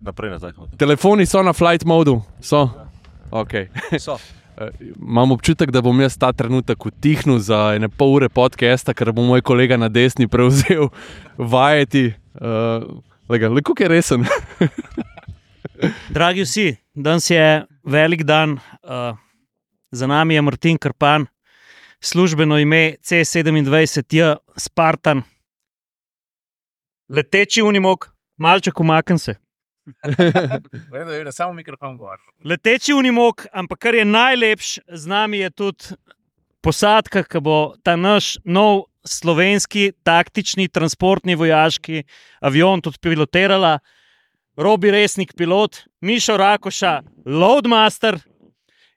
Naprej nazaj. Telefoni so na flight modu, so. Okay. So. Imam občutek, da bom jaz ta trenutek utihnil za ene pol ure podcasta, ker bo moj kolega na desni prevzel vajeti. Uh, Kako je resen? Dragi vsi, danes je velik dan, uh, za nami je Martin Krpan, službeno ime C27J, Spartan, leteči unimok, malček umakn se. Vedno je, da samo mikrofon govori. Leteči unimok, ampak kar je najlepše, z nami je tudi posadka, ki bo ta naš nov slovenski taktični transportni vojaški avion tudi pilotirala. Robi resnik pilot, Mišo Rakoša, Loadmaster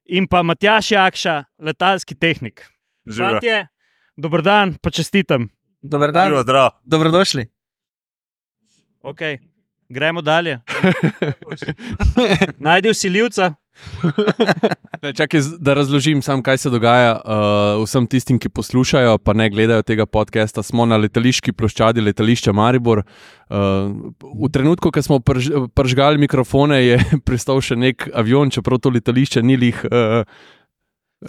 in pa Matjaš Jakša, letalski tehnik. Fantje, Dober dan, pa čestitam. Dober dan. Živo. Dobrodošli. Okay. Gremo dalje. Najdi usiljivca. Čakaj, da razložim, sam, kaj se dogaja uh, vsem tistim, ki poslušajo, pa ne gledajo tega podcasta. Smo na letališki ploščadi letališča Maribor. Uh, v trenutku, ko smo prž, pržgali mikrofone, je pristal še nek avion, čeprav to letališče ni lih. Uh,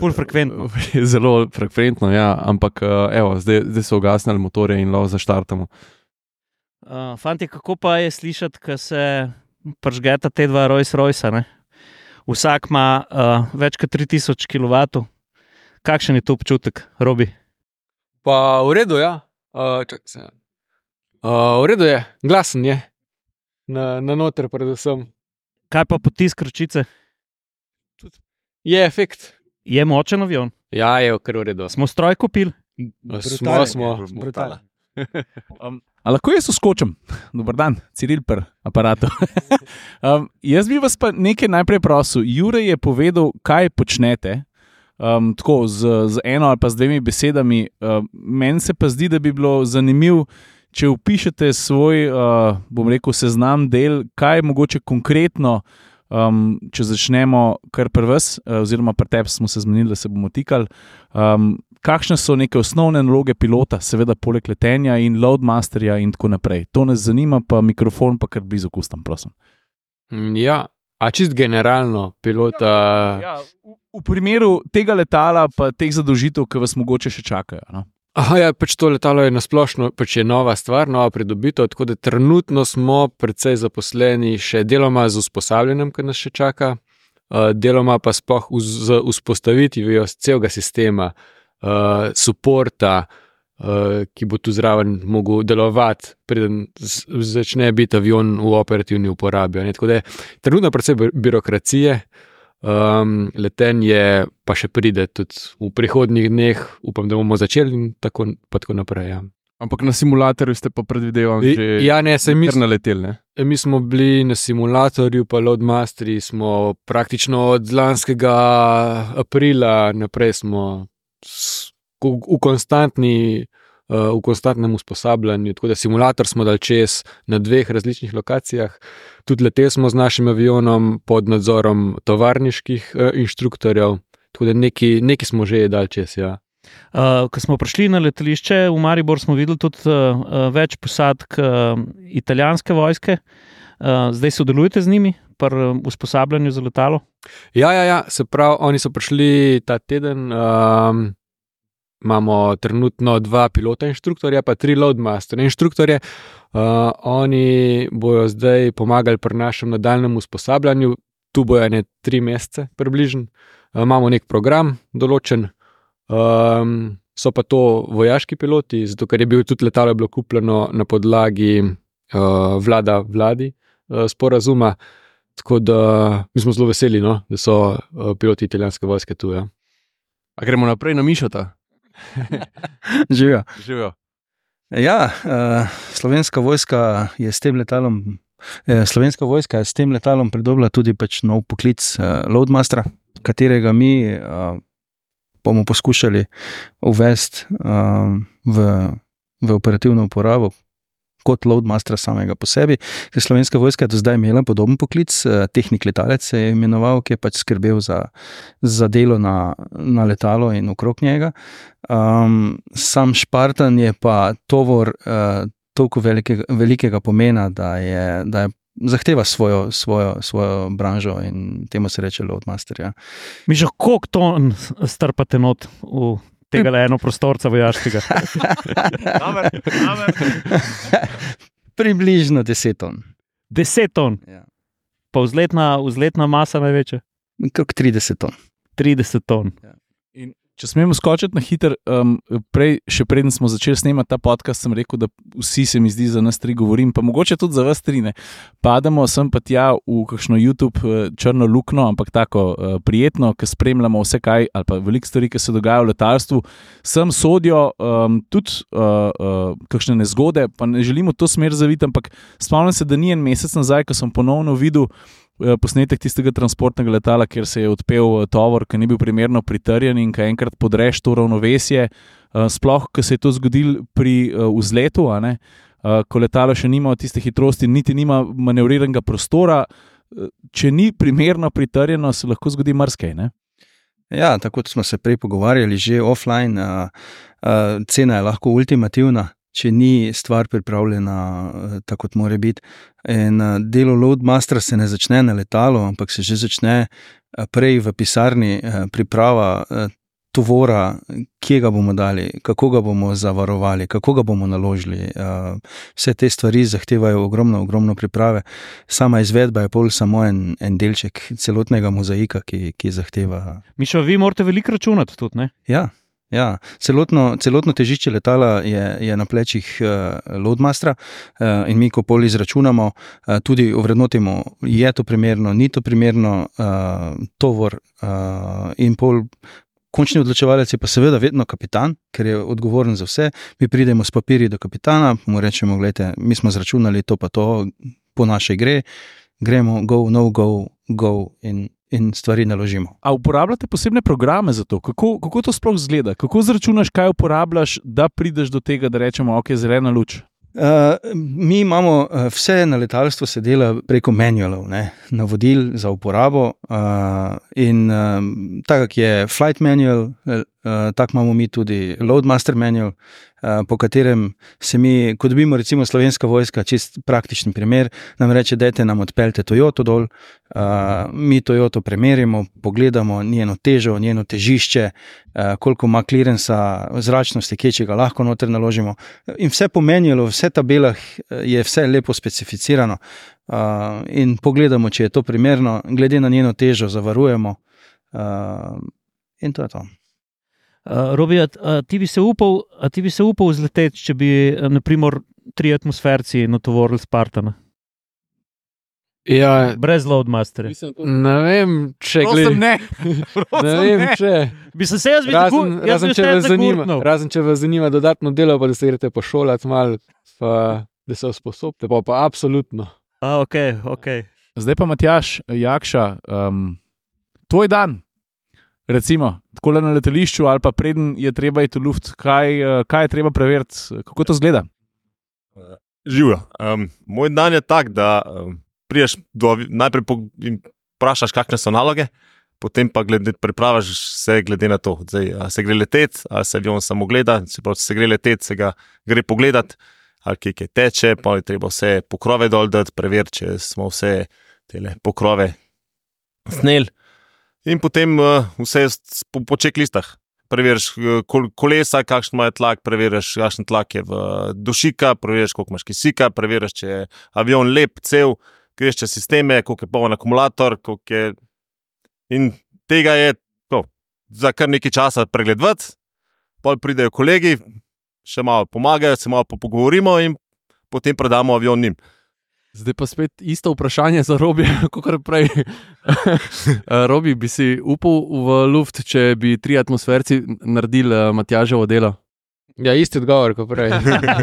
Ful frekventno. Zelo frekventno, ja, ampak uh, evo, zdaj, zdaj so ugasnili motorje in lahko zaštartamo. Uh, fanti, kako pa je slišati, ko se pržgeta te dva? Ne? Vsak ima uh, več kot 3000 kW. Kakšen je to občutek, Robi? Pa v redu, ja. Uh, se. Uh, v redu je, glasen je. Na, na noter, predvsem. Kaj pa potisk ročice? Je efekt. Je močen avion. Ja, je v redu. Smo stroj kupili. Smo, smo. Brutalno. Um, a lahko jaz uskočim? Dober dan, Ciril per aparatu. um, jaz bi vas pa nekaj najprej prosil. Jure je povedal, kaj počnete. Um, tako z, z eno ali pa z dvemi besedami. Um, Meni se pa zdi, da bi bilo zanimivo, če upišete svoj, uh, bom rekel, seznam del, kaj mogoče konkretno. Um, če začnemo kar pri vas, eh, oziroma pri tebi, smo se zmenili, da se bomo tikali. Um, kakšne so neke osnovne naloge pilota, seveda, poleg letenja in loadmasterja, in tako naprej. To nas zanima, pa mikrofon, pa kar blizu kustam, prosim. Mm, Ja, a čist generalno, pilota. Ja, v, v primeru tega letala, pa teh zadolžitev, ki vas mogoče še čakajo. No? Aha, ja, pač to letalo je nasplošno pač je nova stvar, nova pridobitev, tako da trenutno smo precej zaposleni še deloma z usposabljanjem, ki nas še čaka, uh, deloma pa sploh uz, z vzpostavitvijo celega sistema, uh, suporta, uh, ki bo tu zraven mogel delovati, preden začne biti avion v operativni uporabi. ne. Tako da je trenutno precej bir- birokracije. Um, letenje pa še pride tudi v prihodnjih dneh, upam, da bomo začeli in tako, tako naprej. Ja, Ampak na simulatorju ste pa predvidevali, I- že ja ne, se mi, kar naleteli. Ne? mi smo bili na simulatorju, pa Loadmasteri smo praktično od lanskega aprila naprej smo v, konstantni. Uh, v konstantnem usposabljanju, tako da simulator smo dal čez na dveh različnih lokacijah. Tudi leteli smo z našim avionom pod nadzorom tovarniških uh, inštruktorjev, tako da neki, neki smo že dal čez. Ja. Uh, ko smo prišli na letališče v Maribor, smo videli tudi uh, več posadk uh, italijanske vojske. Uh, zdaj sodelujete z njimi pri uh, usposabljanju za letalo? Ja, ja, ja, se pravi, oni so prišli ta teden. Um, imamo trenutno dva pilota inštruktorja, pa tri loadmaster inštruktorje. Uh, oni bojo zdaj pomagali pri našem nadaljem usposabljanju, tu bojo ne tri mesece, približno. Uh, imamo nek program določen. Um, so pa to vojaški piloti, zato ker je bil tudi letalo bilo kupljeno na podlagi uh, vlada vladi uh, sporazuma. Tako da mi smo zelo veseli, no, da so uh, piloti italijanske vojske tu. Ja. A gremo naprej na Mišota. Živijo. Živijo. Ja, uh, slovenska vojska je s tem letalom. eh, Slovenska vojska je s tem letalom pridobila tudi pač nov poklic uh, Loadmastera, katerega mi uh, bomo poskušali uvesti uh, v, v operativno uporabo kot Loadmastera samega po sebi. Slovenska vojska je do zdaj imela podoben poklic, uh, tehnik letalec se je imenoval, ki je pač skrbel za, za delo na, na letalo in okrog njega. Um, sam Špartan je pa tovor uh, toliko velikega, velikega pomena, da je, da je zahteva svojo, svojo, svojo branžo in temu se reče Loadmaster. Ja. Mi že koliko ton strpate not v tega le eno prostorca vojaškega? Približno 10 ton. 10 ton, Ja. pa vzletna, vzletna masa največja. Krok 30 ton. 30 ton. Če smemo skočiti na hiter, um, prej, še preden smo začeli snemati ta podcast, sem rekel, da vsi se mi zdi za nas tri govorim, pa mogoče tudi za vas tri ne. Pademo sem pa tja v kakšno YouTube eh, črno luknjo, ampak tako uh, prijetno, ki spremljamo vse kaj ali pa veliko stvari, ki se dogajajo v letalstvu. Sem sodijo um, tudi uh, uh, kakšne nezgode, pa ne želimo to smer zaviti, ampak spomnim se, da ni en mesec nazaj, ko sem ponovno videl posnetek tistega transportnega letala, kjer se je odpel eh, tovor, ki ni bil primerno pritrjen in ki enkrat podreš to ravnovesje. eh, Sploh, ko se je to zgodilo pri eh, vzletu, ne, eh, ko letalo še nima tiste hitrosti, niti nima manevriranega prostora. eh, Če ni primerno pritrjeno, se lahko zgodi marsikaj. Ja, tako smo se prej pogovarjali, že offline, uh, uh, cena je lahko ultimativna, če ni stvar pripravljena uh, tako, kot mora biti. In uh, delo Loadmastera se ne začne na letalu, ampak se že začne uh, prej v pisarni, priprava tovora, kje ga bomo dali, kako ga bomo zavarovali, kako ga bomo naložili. Vse te stvari zahtevajo ogromno, ogromno priprave. Sama izvedba je pol samo en, en delček celotnega mozaika, ki, ki zahteva Mišo, vi morate veliko računati tudi, ne? Ja, ja. Celotno, celotno težišče letala je, je na plečih uh, Loadmastera uh, in mi, ko pol izračunamo, uh, tudi ovrednotimo, je to primerno, ni to primerno, uh, tovor uh, in pol. Končni odločevalec je pa seveda vedno kapitan, ker je odgovoren za vse. Mi pridemo s papirji do kapitana, mu rečemo: Glejte, mi smo zračunali to, pa to, po naše gre, gremo, go, no, go, go in, in stvari naložimo. A uporabljate posebne programe za to? Kako, kako to sploh zgleda? Kako zračunaš, kaj uporabljaš, da prideš do tega, da rečemo, ok, zelena luč? Uh, mi imamo uh, vse na letalstvu, se dela preko manualov, ne, navodil za uporabo. Uh, in uh, tako je flight manual, tako imamo mi tudi loadmaster manual, uh, po katerem se mi, ko dobimo recimo slovenska vojska, čist praktičen primer, nam reče, dajte nam odpeljte Toyoto dol, uh, mi Toyoto premerimo, pogledamo njeno težo, njeno težišče, uh, koliko ima klirensa, zračnosti, kje če ga lahko noter naložimo. In vse pomenilo, vse tabelah je vse lepo specificirano. Uh, in pogledamo, če je to primerno, glede na njeno težo, zavarujemo. Uh, in to je to. Uh, Robi, a, a, ti bi se upal, a ti bi se upal zleteti, če bi, eh, naprimer, tri atmosferci natovorili Spartana, Ja, brez Loadmastera. ne vem, če gledam. ne. Ne vem, če. Bi se, se jaz videl, Razen, jaz razen, bi če se vas zanima, razen če vas zanima dodatno delo, pa da se greste pošolati malo, pa da se usposobite, pa, pa absolutno. A, ok, ok. Zdaj pa Matjaš, Jakša, um, tvoj dan. Recimo, tako na letališču, ali pa preden je treba iti v luft, kaj, eh, kaj je treba preveriti, kako to zgleda. Živijo. Um, moj dan je tak, da um, priješ do, najprej in vprašaš, kakšne so naloge, potem pa glede, pripraviš vse glede na to. Zdaj, se gre leteti, ali se avion samo gleda. Se pravi, se gre leteti, se ga gre pogledat, ali kje kaj teče, pa je treba vse pokrove dol dati, preveriti, če smo vse te pokrove snel. In potem uh, vse po, po čeklistah. Preveriš eh, kol, kolesa, kakšen ima tlak, preveriš, kakšen tlak je v dušika, preveriš, koliko imaš kisika, preveriš, če je avion lep, cel, greš čez sisteme, koliko je poln akumulator. Je... In tega je to, za kar nekaj časa pregledati, pol pridejo kolegi, še malo pomagajo, se malo pogovorimo in potem predamo avion njim. Zdaj pa spet isto vprašanje za Robi, kot prej. Eh, Robi, bi si upal v luft, če bi tri atmosferci naredili eh, Matjaževo delo? Ja, isti odgovor, kot prej.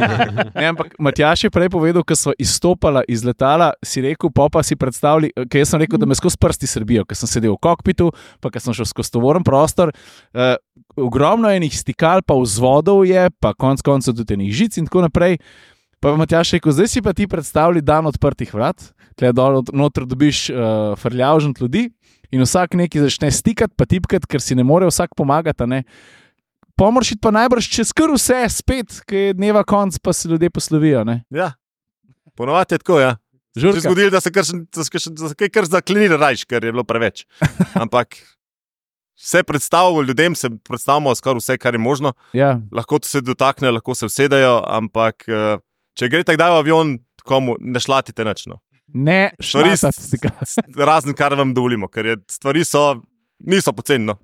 Ne, ampak Matjaš je prej povedal, ko so izstopala iz letala, si rekel, pa pa si predstavljal, ker jaz sem rekel, da me skozi prsti srbijo, ker sem sedel v kokpitu, pa ker sem šel skozi tovoren prostor. Uh, ogromno enih stikal, pa vzvodov je, pa konc koncev tudi enih žic in tako naprej. Pa je Matjaš rekel, zdaj si pa ti predstavljaj dan odprtih vrat, tle dol noter dobiš uh, frljavžent ljudi in vsak neki začne stikati, pa tipkati, ker si ne more vsak pomagati. Pomoršiti pa najbrž čez kar vse, spet, ki je dneva konc, pa se ljudje poslovijo. Ne? Ja, ponovadi je tako. Ja. Se je zgodilo, da se kar, da se kar, da se kar zaklenili rajš, ker je bilo preveč. Ampak vse predstavljamo ljudem, se predstavljamo skoraj vse, kar je možno. Ja, Lahko se dotakne, lahko se usedejo, ampak eh, če gre tako daj v avion, komu ne šlatite nič. No. ne, Stvari šlatati s- si ga. Razen kar vam dovolimo, ker je, stvari so, niso poceni. No.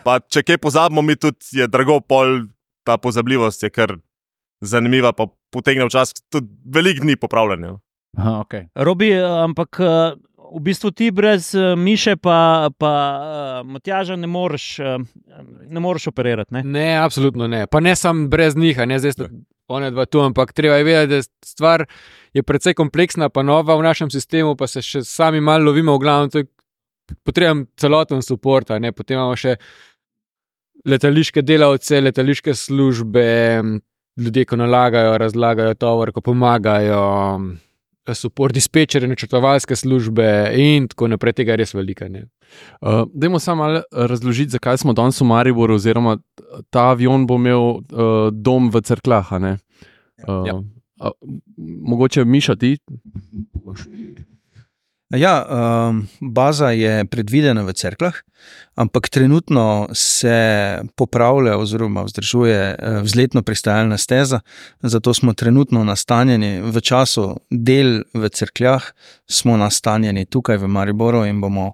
Pa če kaj pozabimo, mi tudi je drago pol, ta pozabljivost je kar zanimiva, pa potegne včasih tudi veliko dni popravljanja. no. Aha, okay. Robi, eh, ampak eh, v bistvu ti brez eh, Miše pa, pa uh, Matjaža ne moreš, eh, ne moreš operirati. Ne? Ne, absolutno ne. Pa ne samo brez njih, ne zdaj sta one dva tu, ampak treba je vedeti, da stvar je precej kompleksna, pa nova v našem sistemu, pa se še sami malo lovimo, v glavnem, to je potreben celoten support, a ne potem imamo še letališke delavce, letališke službe, ljudje, ko nalagajo, razlagajo tovor, ko pomagajo. Support dispečere, načrtovalske službe in tako naprej, tega je res veliko. ne. Uh, Dajmo samo malo razložiti, zakaj smo danes v Mariboru, oziroma ta avion bo imel uh, dom v Cerklah. a ne? Uh, Ja. a, mogoče Miša ti? Ja, um, baza je predvidena v cerklah, ampak trenutno se popravlja oziroma vzdržuje eh, vzletno pristajalna steza, zato smo trenutno nastanjeni v času del v cerkljah, smo nastanjeni tukaj v Mariboru in bomo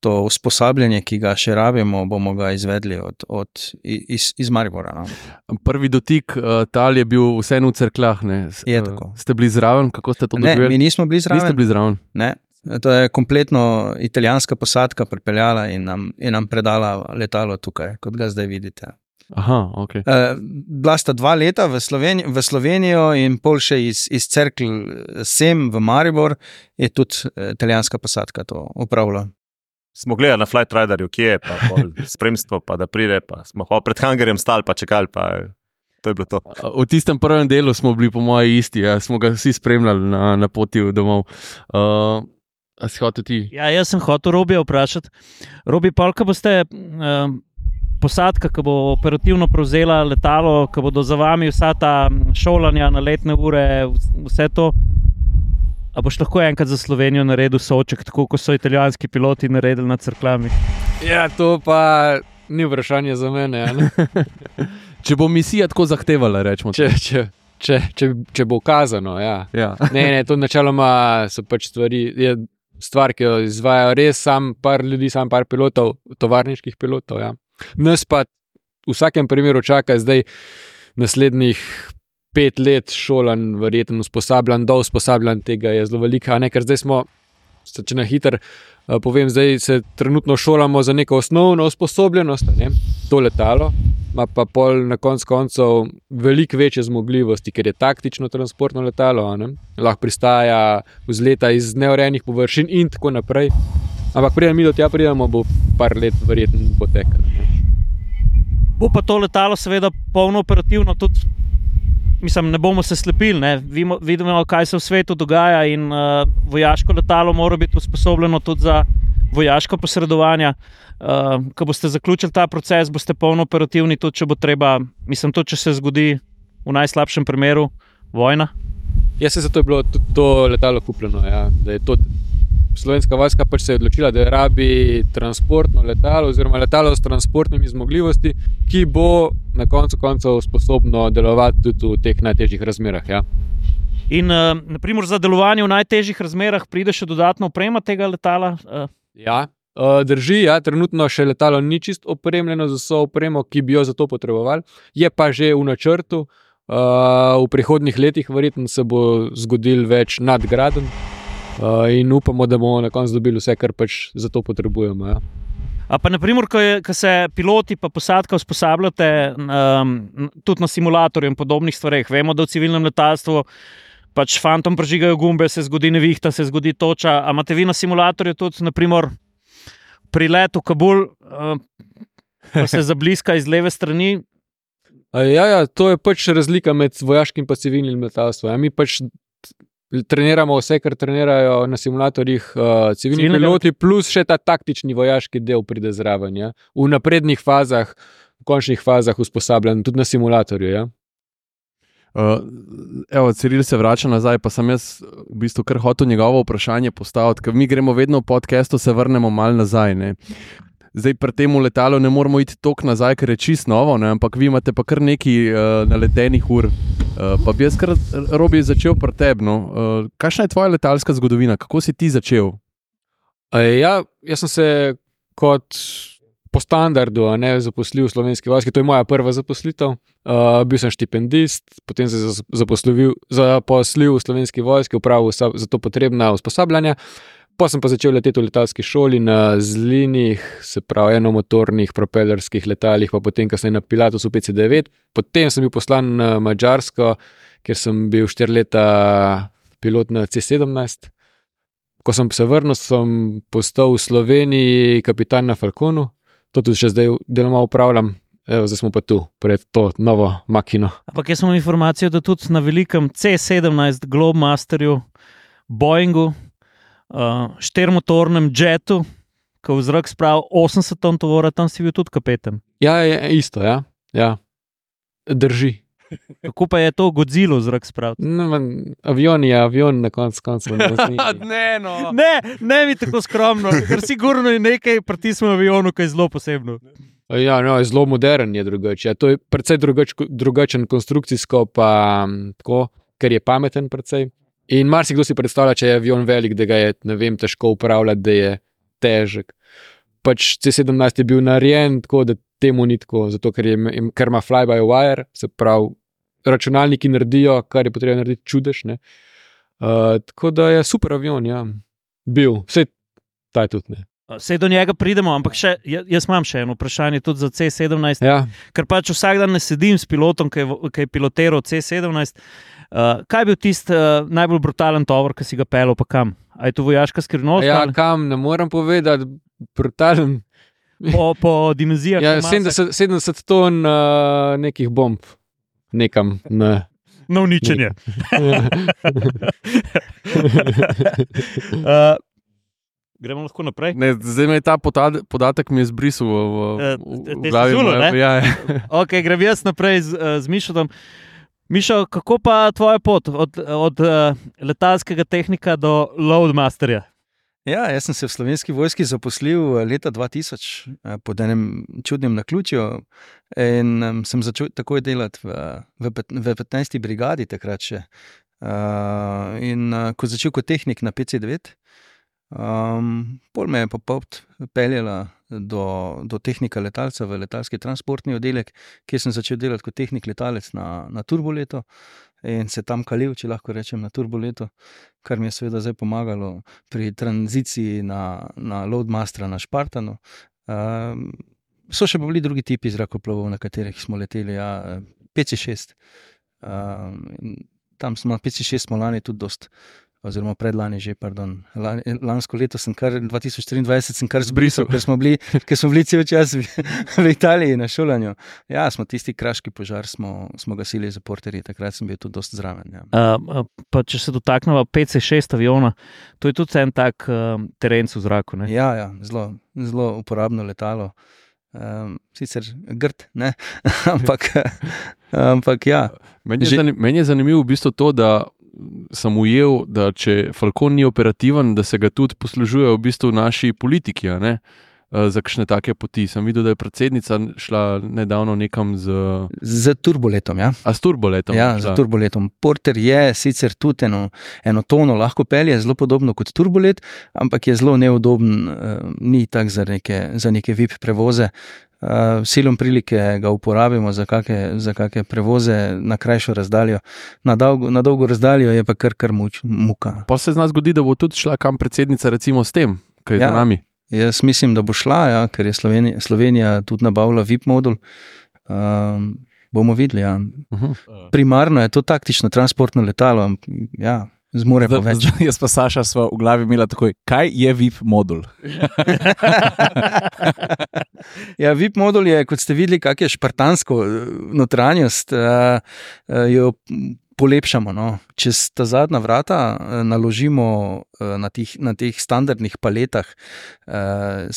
to usposabljanje, ki ga še rabimo, bomo ga izvedli od, od, iz, iz Maribora. No. Prvi dotik uh, tal je bil vseeno v Cerklah. ne? S- Je eh, tako. Ste bili zraven, kako ste to Ne, mi doživeli? nismo bili Niste zraven. bili zraven. Ne. To je kompletno italijanska posadka pripeljala in nam, in nam predala letalo tukaj, kot ga zdaj vidite. Aha, ok. E, bila sta dva leta v, Sloveni, v Slovenijo in pol še iz, iz Cerkl sem v Maribor, je tudi eh, italijanska posadka to upravljala. Smo gledali na Flight Riderju, kje je pa spremstvo, pa da pride, pa smo pred hangarjem stali, pa čakali, pa eh, to je bilo to. V tistem prvem delu smo bili, po mojem, isti, ja, smo ga vsi spremljali na, na poti domov. Uh, a si hotel ti? Ja, jaz sem hotel Robija vprašati. Robi, ko boste um, posadka, ki bo operativno prevzela letalo, ko bodo za vami vsa ta šolanja na letne ure, vs- vse to. A boš lahko enkrat za Slovenijo naredil soček, tako kot so italijanski piloti naredili nad crklami? Ja, to pa ni vprašanje za mene. Če bo misija tako zahtevala, rečemo. Če, če, če, če, če bo kazano. Ja. Ja. Ne, ne, to načeloma so pač stvari. Je, Stvar, ki jo izvajajo res sam par ljudi, sam par pilotov, tovarniških pilotov. Ja. Nas pa v vsakem primeru čaka zdaj naslednjih pet let šolan, verjetno usposabljan, do usposabljan tega je zelo veliko, ne, ker zdaj smo, če na hiter eh, povem, zdaj se trenutno šolamo za neko osnovno usposobljenost, ne, to letalo. Ima pa pol na koncu koncev veliko večje zmogljivosti, ker je taktično transportno letalo, ne, lahko pristaja vzleta iz neurejenih površin in tako naprej. Ampak preden mi do tega pridemo, bo par let verjetno potekalo. Bo pa to letalo, seveda, polno operativno. Tudi, mislim, ne bomo se slepili, ne? Vimo, vidimo, kaj se v svetu dogaja. In uh, vojaško letalo mora biti usposobljeno tudi za vojaško posredovanje. Uh, ko boste zaključili ta proces, boste polno operativni, tudi če bo treba, mislim, tudi če se zgodi v najslabšem primeru vojna. Jaz se zato je bilo to letalo kupljeno. Ja, da je to Slovenska vojska pač se je odločila, da rabi transportno letalo, oziroma letalo s transportnimi zmogljivosti, ki bo na koncu koncev sposobno delovati tudi v teh najtežjih razmerah. Ja. In uh, naprimer, za delovanje v najtežjih razmerah pride še dodatna oprema tega letala. Uh, Ja, uh, drži, ja, trenutno še letalo ni čist opremljeno z vso opremo, ki bi jo za to potrebovali, je pa že v načrtu. Uh, v prihodnih letih verjetno se bo zgodil več nadgraden uh, in upamo, da bomo na koncu dobili vse, kar pač za to potrebujemo. Ja. A pa, naprimer, ko, je, ko se piloti in posadka usposabljate um, tudi na simulatorju in podobnih stvareh, vemo, da v civilnem letalstvu pač fantom prežigajo gumbe, se zgodi nevihta, se zgodi toča. A imate vi na simulatorju tudi, naprimer, pri letu v Kabul, uh, ko se zabliska iz leve strani. A Ja, ja, to je pač razlika med vojaškim in civilnim letalstvom. Ja, mi pač treniramo vse, kar trenirajo na simulatorjih uh, civilni Civilnega- piloti, plus še ta taktični vojaški del pride zraven. Ja. V naprednih fazah, v končnih fazah usposabljanj, tudi na simulatorju. Ja. Uh, evo, Ciril se vrača nazaj, pa sem jaz v bistvu kar hotel njegovo vprašanje postaviti, ker mi gremo vedno v podkastu, se vrnemo mal nazaj. Ne. Zdaj, pri tem letalu ne moramo iti tako nazaj, ker je čisto novo, ne, ampak vi imate pa kar nekaj uh, naletenih ur. Uh, pa bi jaz kar robi začel pri tebi. No. Uh, kakšna je tvoja letalska zgodovina, kako si ti začel? E, ja, jaz sem se kot po standardu ne, zaposlil v slovenski vojski, to je moja prva zaposlitev. Uh, bil sem štipendist, potem se zaposlil, zaposlil v slovenski vojski, upravil za to potrebna usposabljanja. Pa sem pa začel leteti v letalski šoli na zlinih, se pravi, enomotornih propellerskih letalih, pa potem, sem na Pilatusu PC-9. Potem sem bil poslan na Mačarsko, kjer sem bil štiri leta pilot na C-17. Ko sem se vrnil, sem postal v Sloveniji kapitan na Falconu, to tudi zdaj deloma upravljam. Evo, zdaj smo pa tu, pred to novo makino. Ampak jaz sem informacijo, da tudi na velikem C-17 Globemasterju, Boeingu, uh, štirmotornem jetu, ki v zrak spravi 80 ton tovora, tam si bil tudi kapetan. Ja, je isto, ja. ja. Drži. Kako pa je to Godzilla v zrak spraviti? No, avion je avion, na koncu konca. ne, no. ne, ne bi tako skromno, ker sigurno je nekaj pri tistem avionu, ki je zelo posebno. Ja, no, je zelo modern, je drugače. Ja, to je precej drugač, drugačen konstrukcijsko, pa tako, ker je pameten precej. In marsikdo si predstavlja, če je avion velik, da ga je vem, težko upravljati, da je težek. Pač C-17 je bil narejen tako, da temu ni tako, zato ker, je, ker ima fly-by-wire, se pravi, računalniki naredijo, kar je potrebno narediti čudež. Uh, tako da je super avion, ja, bil, vse ta je tudi. Ne. Vse do njega pridemo, ampak še, jaz imam še eno vprašanje tudi za C-17. Ja. Ker pač vsak dan ne sedim s pilotom, ki je, ki je pilotiral C-17. Uh, kaj je bil tisti uh, najbolj brutalen tovor, ki si ga pelil, pa kam? A je to vojaška skrivnost? Ja, ali? kam, ne morem povedati, brutalen. Po, po dimenzijah. Ja, 70, 70 ton uh, nekih bomb, nekam. Ne. Na uničenje. uh, Gremo lahko naprej. Ne, zdaj me je ta podatek zbrisal v, v, v, v glavi. Zulo, ja, ja. okay, grem jaz naprej z, z Mišom. Mišo, kako pa tvoja pot od, od uh, letalskega tehnika do Loadmasterja? Ja, jaz sem se v slovenski vojski zaposlil leta 2000 eh, pod enim čudnim naključjem in um, sem začel takoj delati v, v, v 15. brigadi takrat še. Uh, in uh, ko začel kot tehnik na PC-9, Um, pol me je pa pot peljala do, do tehnika letalca v letalski transportni oddelek, kjer sem začel delati kot tehnik letalec na, na turboleto in se tam kalil, če lahko rečem, na turboleto, kar mi je seveda zdaj pomagalo pri tranziciji na, na Loadmaster, na Spartanu. Um, so še bili drugi tipi zrakoplovov, na katerih smo leteli, ja, PC-6. Um, tam smo na PC-6 smo lani tudi dosti oziroma predlani že, pardon. Lansko leto sem kar 2023 sem kar zbrisal, ker smo bili, ker smo bili cel čas v, v Italiji na šolanju. Ja, smo tisti kraški požar, smo, smo gasili za porterje, takrat sem bil tudi dosti zraven. Ja. Uh, pa če se dotaknemo PC-6 aviona, to je tudi en tak uh, teren v zraku. Ne? Ja, ja zelo, zelo uporabno letalo. Um, sicer grd, ampak, ampak ja. Meni je, zanim, meni je zanimivo v bistvu to, da sem ujel, da če Falcon ni operativen, da se ga tudi poslužujejo v bistvu naši politiki. Eh, za kakšne take poti. Sem videl, da je predsednica šla nedavno nekam z. Z turboletom. Ja, A s turboletom. Ja, z turboletom. Porter je sicer tudi eno, eno tono lahko pelje, zelo podobno kot turbolet, ampak je zelo neudoben, uh, ni tak za neke, za neke VIP prevoze. Uh, silom prilike ga uporabimo za kakšne prevoze na krajšo razdaljo, na dolgo, na dolgo razdaljo je pa kar kar muč, muka. Pa se z nas zgodi, da bo tudi šla kam predsednica, recimo s tem, kaj je ja, za nami. Jaz mislim, da bo šla, ja, ker je Slovenija, Slovenija tudi nabavila VIP modul. Um, bomo videli. Ja. Uh -huh. Primarno je to taktično transportno letalo. Ja, Zmore pa več. Jaz pa Saša smo v glavi imeli takoj, kaj je VIP modul. ja, VIP modul je, kot ste videli, kak je špartansko notranjost. Uh, jo polepšamo. No. Čez ta zadnja vrata eh, naložimo eh, na, tih, na teh standardnih paletah, eh,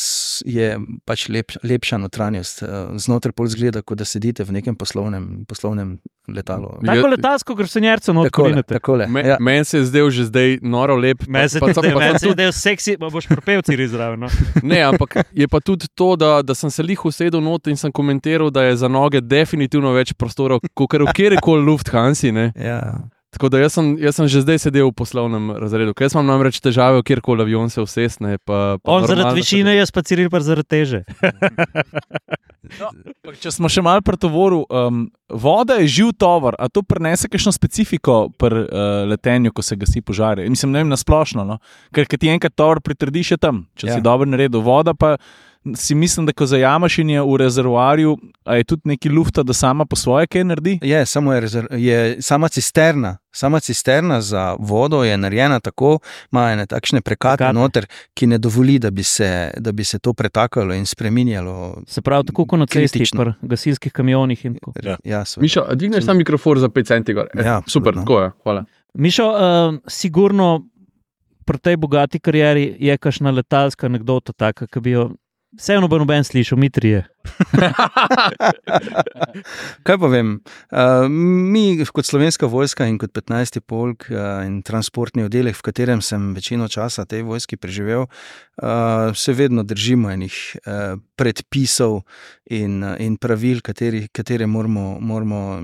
je pač lep, lepša notranjost. Znotraj pol zgleda, kot da sedite v nekem poslovnem, poslovnem letalu. Tako Je- letalsko grsenjerco not Takole, porinete. takole. Me, Ja. Meni se je zdel že zdaj noro lep. Meni se pa- pa- je pa- pa- zdel seksi, pa boš propevci izraven. No? Ne, ampak je pa tudi to, da, da sem se lih usedel not in sem komentiral, da je za noge definitivno več prostora, kot v kjerkoli Lufthansi. Ne. Ja. Tako da jaz sem, jaz sem že zdaj sedel v poslovnem razredu, ker imam namreč težave, kjerkoli avion se usesne. Pa, pa On zaradi višine, jaz pa Ciril pa zaradi teže. Ampak Če smo še malo pri tovoru, um, voda je živ tovor, a to prenese kakšno specifiko pri uh, letenju, ko se gasi požare. Mislim, ne vem, na splošno. No? Ker ti enkrat tovor pritrdiš, je tam, če ja. Si dobro naredil. Voda pa si mislim, da ko zajamaš in je v rezervoarju, je tudi neki lufta, da sama po svoje kaj naredi. Je, samo je, rezerv, je sama cisterna. Sama cisterna za vodo je narejena tako, ima ene takšne prekate Prekate. noter, ki ne dovoli, da bi, se, da bi se to pretakalo in spremenjalo. Se pravi, tako kot na cesti, pri gasilskih kamionih. in tako. Ja. Ja. Miša, a dvigneš sam mikrofon za 5 centi. gor. Eh, Ja, super, tako je. Hvala. Mišo, uh, sigurno pri tej bogati karieri je kakšna letalska anekdota, taka, ki bi jo vseeno bo noben slišal, mi trije. Kaj pa vem? Uh, mi, kot slovenska vojska in kot 15. polk uh, in transportni oddelek, v katerem sem večino časa tej vojski preživel, uh, se vedno držimo enih uh, predpisov in, in pravil, kateri, katere moramo. moramo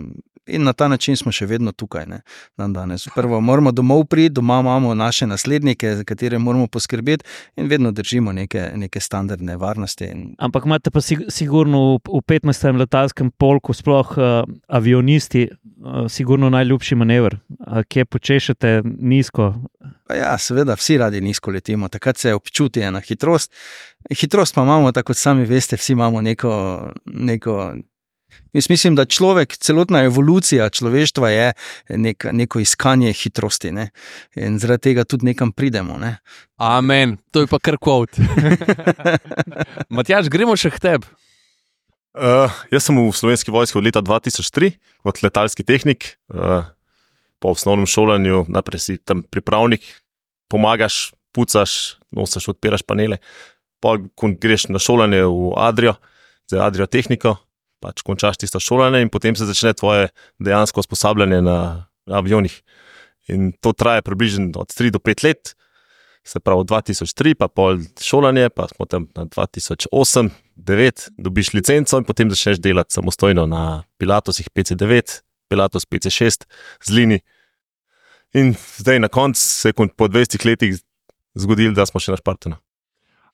In na ta način smo še vedno tukaj, ne, dan danes. Prvo moramo domov priti, doma imamo naše naslednike, za katere moramo poskrbeti, in vedno držimo neke, neke standardne varnosti. In Ampak imate pa sig sigurno v 15. letalskem polku, sploh uh, avionisti, uh, sigurno najljubši manever, uh, kje počešete nizko. Pa ja, seveda, vsi radi nizko letimo, takrat se občuti ena hitrost. Hitrost pa imamo, tako kot sami veste, vsi imamo neko. neko Jaz mislim, da človek, celotna evolucija človeštva je nek, neko iskanje hitrosti. Ne? In zaradi tega tudi nekam pridemo. Ne? Amen, to je pa kar kvot. Matjaž, gremo še k tebi. Uh, jaz sem v slovenski vojski od leta 2003 kot letalski tehnik. Uh, po osnovnem šolanju, najprej si tam pripravnik, pomagaš, pucaš, nosiš, odpiraš panele. Pol, ko greš na šolanje v Adrijo, za Adrijo tehniko, pač končaš tisto šolanje in potem se začne tvoje dejansko usposabljanje na, avionih. In to traja približno od 3 do 5 let. Se pravi, 2003, pa pol šolanje, pa smo tam na 2008, 2009, dobiš licenco in potem začneš delati samostojno na Pilatosih PC9, Pilatos PC6, z Lini. In zdaj na koncu se je po 20 letih zgodilo, da smo še na Špartanu.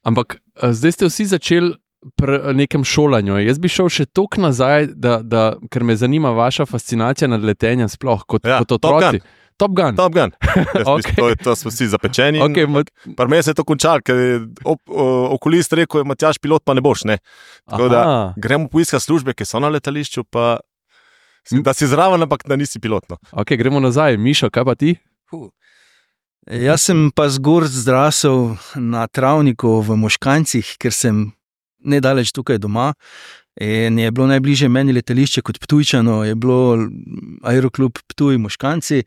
Ampak a, zdaj ste vsi začeli pri a, nekem šolanju. Jaz bi šel še toliko nazaj, da, da, ker me zanima vaša fascinacija nad letenjem, sploh kot, Ja, kot Top otroci. Top Gun. Top Gun. Jaz Ok. mislim, to, to smo vsi zapečeni. Okay, ma, Pri meni se je to končalo, ker je op, o, okulist rekel, Matjaš, pilot pa ne boš. Ne? Tako da- aha, Gremo poiskati službe, ki so na letališču, pa da si zraven, ampak da nisi pilot. No. okay, gremo nazaj. Mišo, kaj pa ti? Jaz sem pa zgor zrasel na travniku v Moškancih, ker sem nedaleč tukaj doma. In je bilo najbližje meni letališče kot Ptujčano, je bilo aeroklub Ptuj Moškanci.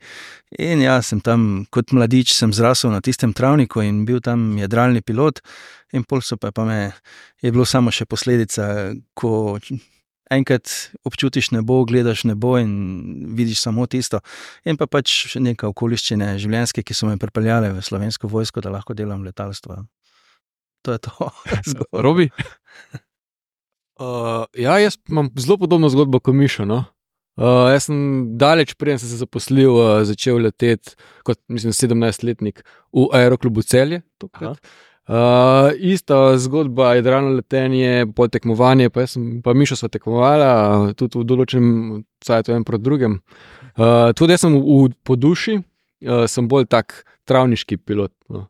In jaz sem tam kot mladič zrasel na tistem travniku in bil tam jadralni pilot. In pol so pa, pa me, je bilo samo še posledica, ko enkrat občutiš nebo, gledaš nebo in vidiš samo tisto. In pa pač še neke okoliščine življenjske, ki so me pripeljale v slovensko vojsko, da lahko delam letalstvo. To je to. Zgodba. Robi? Uh, ja, jaz imam zelo podobno zgodbo kot Mišo. No? Uh, jaz sem daleč preden sem se zaposlil, uh, začel leteti kot mislim, 17-letnik v aeroklubu Celje. Uh, ista zgodba, jadralno letenje, pol tekmovanje, pa jaz sem, pa Mišo sva tekmovala, uh, tudi v določenem cajtu, en proti drugem. Uh, tudi jaz sem v, v, po duši, uh, sem bolj tak travniški pilot. No.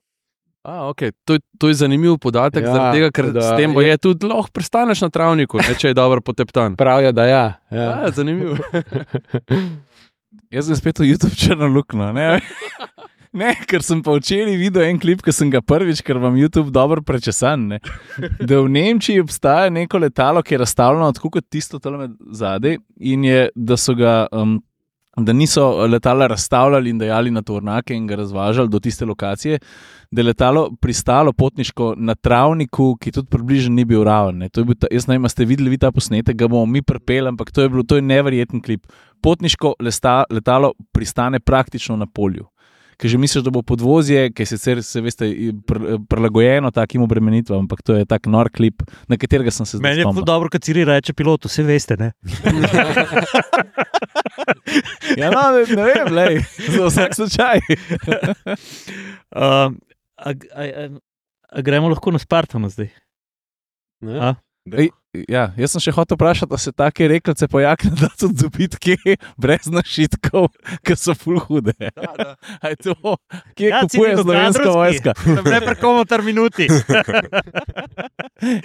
A, okay. to, je- to je zanimiv podatek, Ja, tega, ker da- s tem bo je tudi lahko prestaneš na travniku, ne, če je dobro poteptan. Pravijo, da ja. ja. Ja, zanimivo. Jaz sem spet v YouTube črno luknjo. Ne? ne, ker sem pa včeraj videl en klip, ki sem ga prvič, ker vam YouTube dobro prečesan. Ne? Da v Nemčiji obstaja neko letalo, ki je razstavljeno tako kot tisto tam zadaj, in je, da so ga um, da niso letala razstavljali in dajali na tornake in ga razvažali do tiste lokacije, da je letalo pristalo potniško na travniku, ki tudi približno ni bil raven. ne. To je bil Ta, jaz ne vem, ste videli vi ta posnetek, ga bomo mi prepeli, ampak to je, bilo, to je neverjeten klip. Potniško lesta, letalo pristane praktično na polju. Ker že misliš, da bo podvozje, ki je sicer, se veste, pr- prilagojeno takim obremenitvam, ampak to je tak nor klip, na katerega sem se zdaj Meni je spomnil. ful dobro, kad Ciri reče pilotu, vse veste. Ne? Ja, no, ne, ne vem, lej, za vsak slučaj. Uh, a, a, a, a gremo lahko na Spartano zdaj? A? Ej, ja, jaz sem še hotel vprašati, da se take rekelce pojakne, da so dobiti kje brez našitkov, ki so full hude. A je to, kje ja, kupuje slovenska vojska? Ne prekomo tar minuti.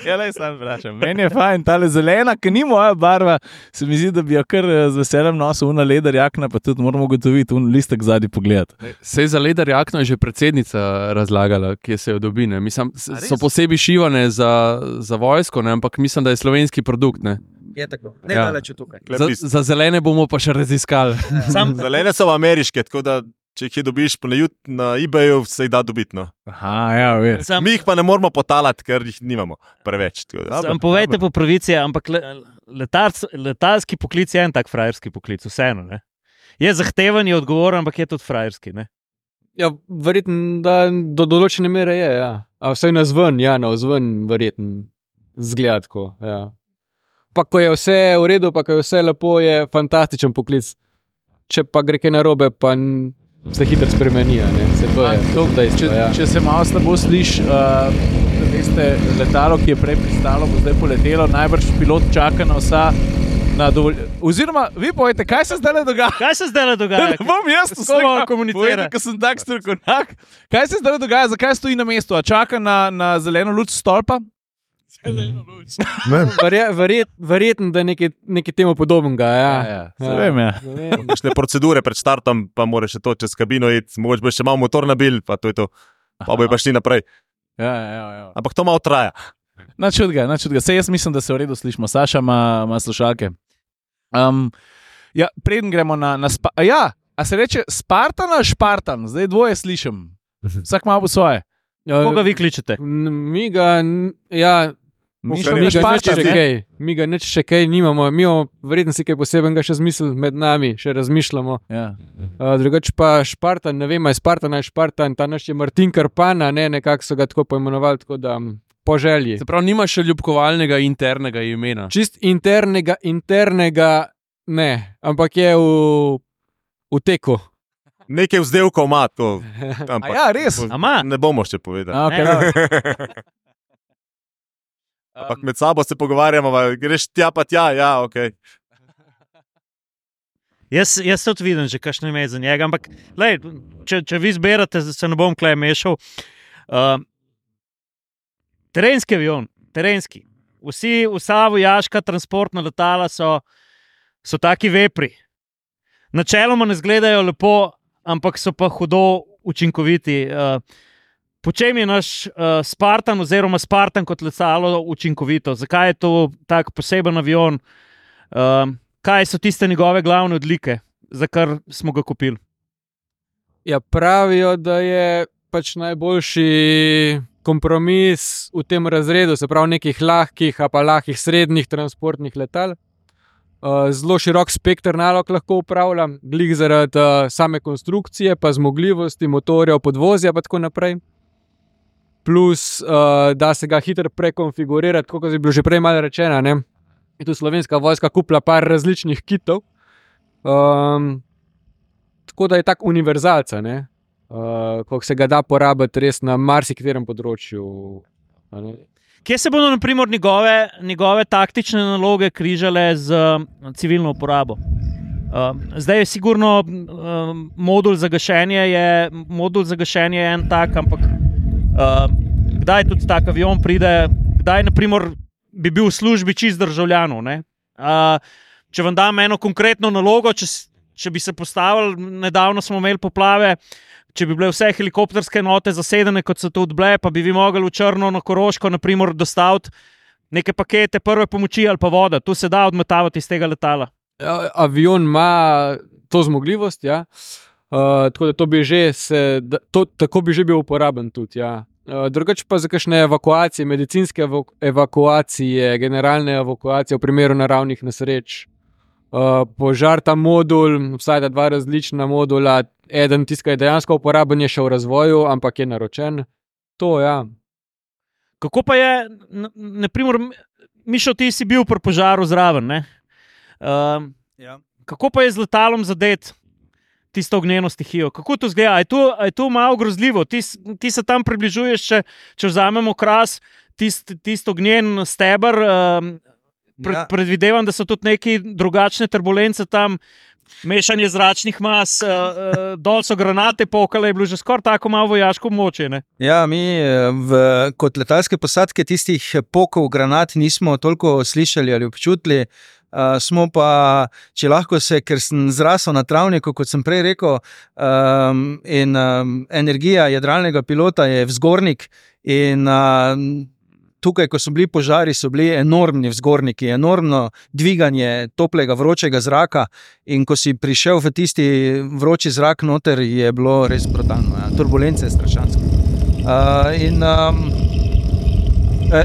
Ja, le sam vprašam. Meni je fajn, ta zelena, ki ni moja barva, se mi zdi, da bi jo kar eh, z veseljem nosil, una leder jakna, pa tudi moramo ugotoviti, un listek zadnji pogled. Sej za leder jakno je že predsednica razlagala, kje se jo dobi. Mislim, so posebej šivane za, za vojsko, ne, ampak mislim, da je slovenski produkt. Ne. Je tako, ne Ja. daleč tukaj. Za, za zelene bomo pa še raziskali. Sam, Zelene so ameriške, tako da če jih dobiš po na, jut- na eBayu, se jih da dobiti. No. Aha, ja, veš. sam, Mi jih pa ne moramo potalati, ker jih nimamo preveč. tako da- sam povejte po pravici, ampak le, letalc, letalski poklic je en tak frajerski poklic, vseeno. Ne? Je zahteven, je odgovoren, ampak je tudi frajerski. Ne? Ja, verjetno, da do določene mere je. Ja. A vsaj na zven, ja, na zven, verjetno zgled. tako, Ja. Pa ko je vse v redu, pa ko je vse lepo, je fantastičen poklic. Če pa gre kaj narobe, pa se hitro spremeni. a ne. Se to je To, dejstvo, če, ja. če se malo slabo sliši, uh, veste, letalo, ki je prej pristalo, bo zdaj poletelo, najbrž pilot čaka na vsa. Na dovolj... Oziroma, vi povete, kaj se zdaj dogaja? Kaj se zdaj dogaja? Ne bom jaz bomo komunicirali? Ker sem tak strokovnjak. Kaj se zdaj dogaja, zakaj stoji na mestu? A čaka na, na zeleno luč stolpa? Verje, verjet, verjetno, da je nekaj, nekaj temu podobnega. Ja. ja. Se vem, ja. Ne vem. Procedure pred startom, pa moraš še to čez kabino iti, mogoče boš še malo motor nabil, pa to je to. Pa bojo pa šli naprej. Ja, ja, ja, ja. Ampak to malo traja. Načut ga, načut ga. Sej jaz mislim, da se v redu slišimo. Saša ima, ima slušalke. Um, ja, preden gremo na, na spa. Ja, a se reče Spartan ali Špartan? Zdaj dvoje slišim. Vsak ima po svoje. Ja, Koga vi kličete? Mi ga, ja, Mi je mi ga Špartan, še kaj, mi ga nič še kaj nimamo, mi imamo verjetno si kaj posebnega še zmislil med nami, še razmišljamo. Ja. Uh, drugače pa Špartan, ne vem, ali je Spartan ali Špartan, ta naš je Martin Karpana, ne, nekako so ga tako poimenovali, tako da po želji. Se pravi, nima še ljubkovalnega internega imena. Čist internega, internega ne, ampak je v, v teku. Nekaj vzdelkov ima to. Ampak, ja, res. Ama? Ne bomo še povedali. A, okay, Dobro. Ampak med sabo se pogovarjamo, a greš tja, pa tja, ja, ok. Jaz, jaz tudi vidim, že kakšno ime za njega. Ampak, lej, če, če vi zberete, se ne bom klej mešal. Uh, terenski avion, terenski. Vsi, vsa vojaška transportna letala so, so taki vepri. Načeloma ne izgledajo lepo, ampak so pa hudo učinkoviti. Uh, po čem je naš uh, Spartan, oziroma Spartan kot letalo učinkovito? Zakaj je to tak poseben avion? Uh, kaj so tiste njegove glavne odlike, za kar smo ga kupili? Ja, pravijo, da je pač najboljši kompromis v tem razredu, se pravi, nekih lahkih, a pa lahkih srednjih transportnih letal. Uh, zelo širok spekter nalog lahko upravljam, glih zaradi uh, same konstrukcije, pa zmogljivosti motorjev, podvozja in tako naprej. Plus, uh, da se ga hitro prekonfigurirati, kot je bilo že prej malo rečeno. Ne? Je tu slovenska vojska kupila par različnih kitov. Um, tako da je tako univerzalca? Uh, ko se ga da porabiti res na marsikaterem področju. Kje se bodo naprimer, njegove, njegove taktične naloge križale z uh, civilno uporabo? Uh, zdaj je sigurno uh, modul za gašenje, je, modul za gašenje je en tak, ampak uh, kdaj tudi tak avion pride, kdaj naprimer, bi bil v službi čist državljanov. ne? Uh, če vam dam eno konkretno nalogo, če, če bi se postavili, nedavno smo imeli poplave, če bi bile vse helikopterske enote zasedene, kot so tudi bile, pa bi vi mogli v Črno na Koroško, naprimer, dostaviti neke pakete prve pomoči ali pa voda. Tu se da odmetavati iz tega letala. Ja, Avion ima to zmogljivost. Ja. Uh, tako da to bi že, se, da, to, tako bi že bil uporaben tudi. Ja. Uh, drugače pa za kakšne evakuacije, medicinske evaku evakuacije, generalne evakuacije v primeru naravnih nesreč. Uh, požar ta modul, vsaj dva različna modula, eden tiskaj je dejansko uporaben, je še v razvoju, ampak je naročen. To, ja. Kako pa je, naprimer, Mišo, ti si bil pri požaru zraven. Uh, Ja. kako pa je z letalom zadet tisto ognjeno stihijo? Kako to zgleda? Je to, je to malo grozljivo? Ti, ti se tam približuješ, če, če vzamemo kras, tisti tist ognjen stebr. Um, pre, Ja. predvidevam, da so tudi neki drugačne turbulence tam. Mešanje zračnih mas, uh, uh, dol so granate pokale, je bilo že skoraj tako malo vojaško območje. ne? Ja, mi eh, v, kot letalske posadke tistih pokov granat nismo toliko slišali ali občutili. Uh, smo pa, če lahko se, ker sem zrasel na travniku, kot sem prej rekel, um, in um, energija jadralnega pilota je vzgornik. In um, tukaj, ko so bili požari, so bili enormni vzgorniki, enormno dviganje toplega, vročega zraka. In ko si prišel v tisti vroči zrak, noter je bilo res brutalno, ja. turbulence strašanske. Uh, in um, eh,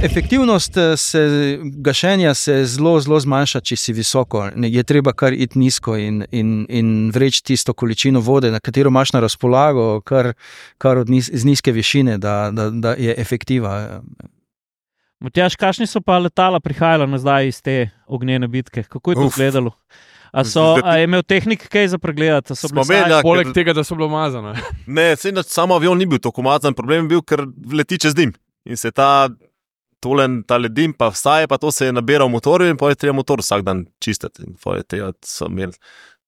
efektivnost eh, se, gašenja se zelo, zelo zmanjša, če si visoko. Ne, Je treba kar iti nizko in, in, in vreči tisto količino vode, na katero imaš na razpolago, kar, kar od niz, z nizke višine, da, da, da je efektiva. Matjaš, kakšni so pa letala prihajala nazaj iz te ognjene bitke? Kako je to Uf. izgledalo? A, so, a je imel tehnik kaj za pregled? Ja, Poleg ker- tega, da so bile umazane. Ne, na- samo avion ni bil tako umazan, problem je bil, ker leti čez dim. In se ta, tolen, ta dim, pa vstaje, pa to se je nabiral v motorju in pa je treba motor vsak dan čistiti. In pol je tega so imeli.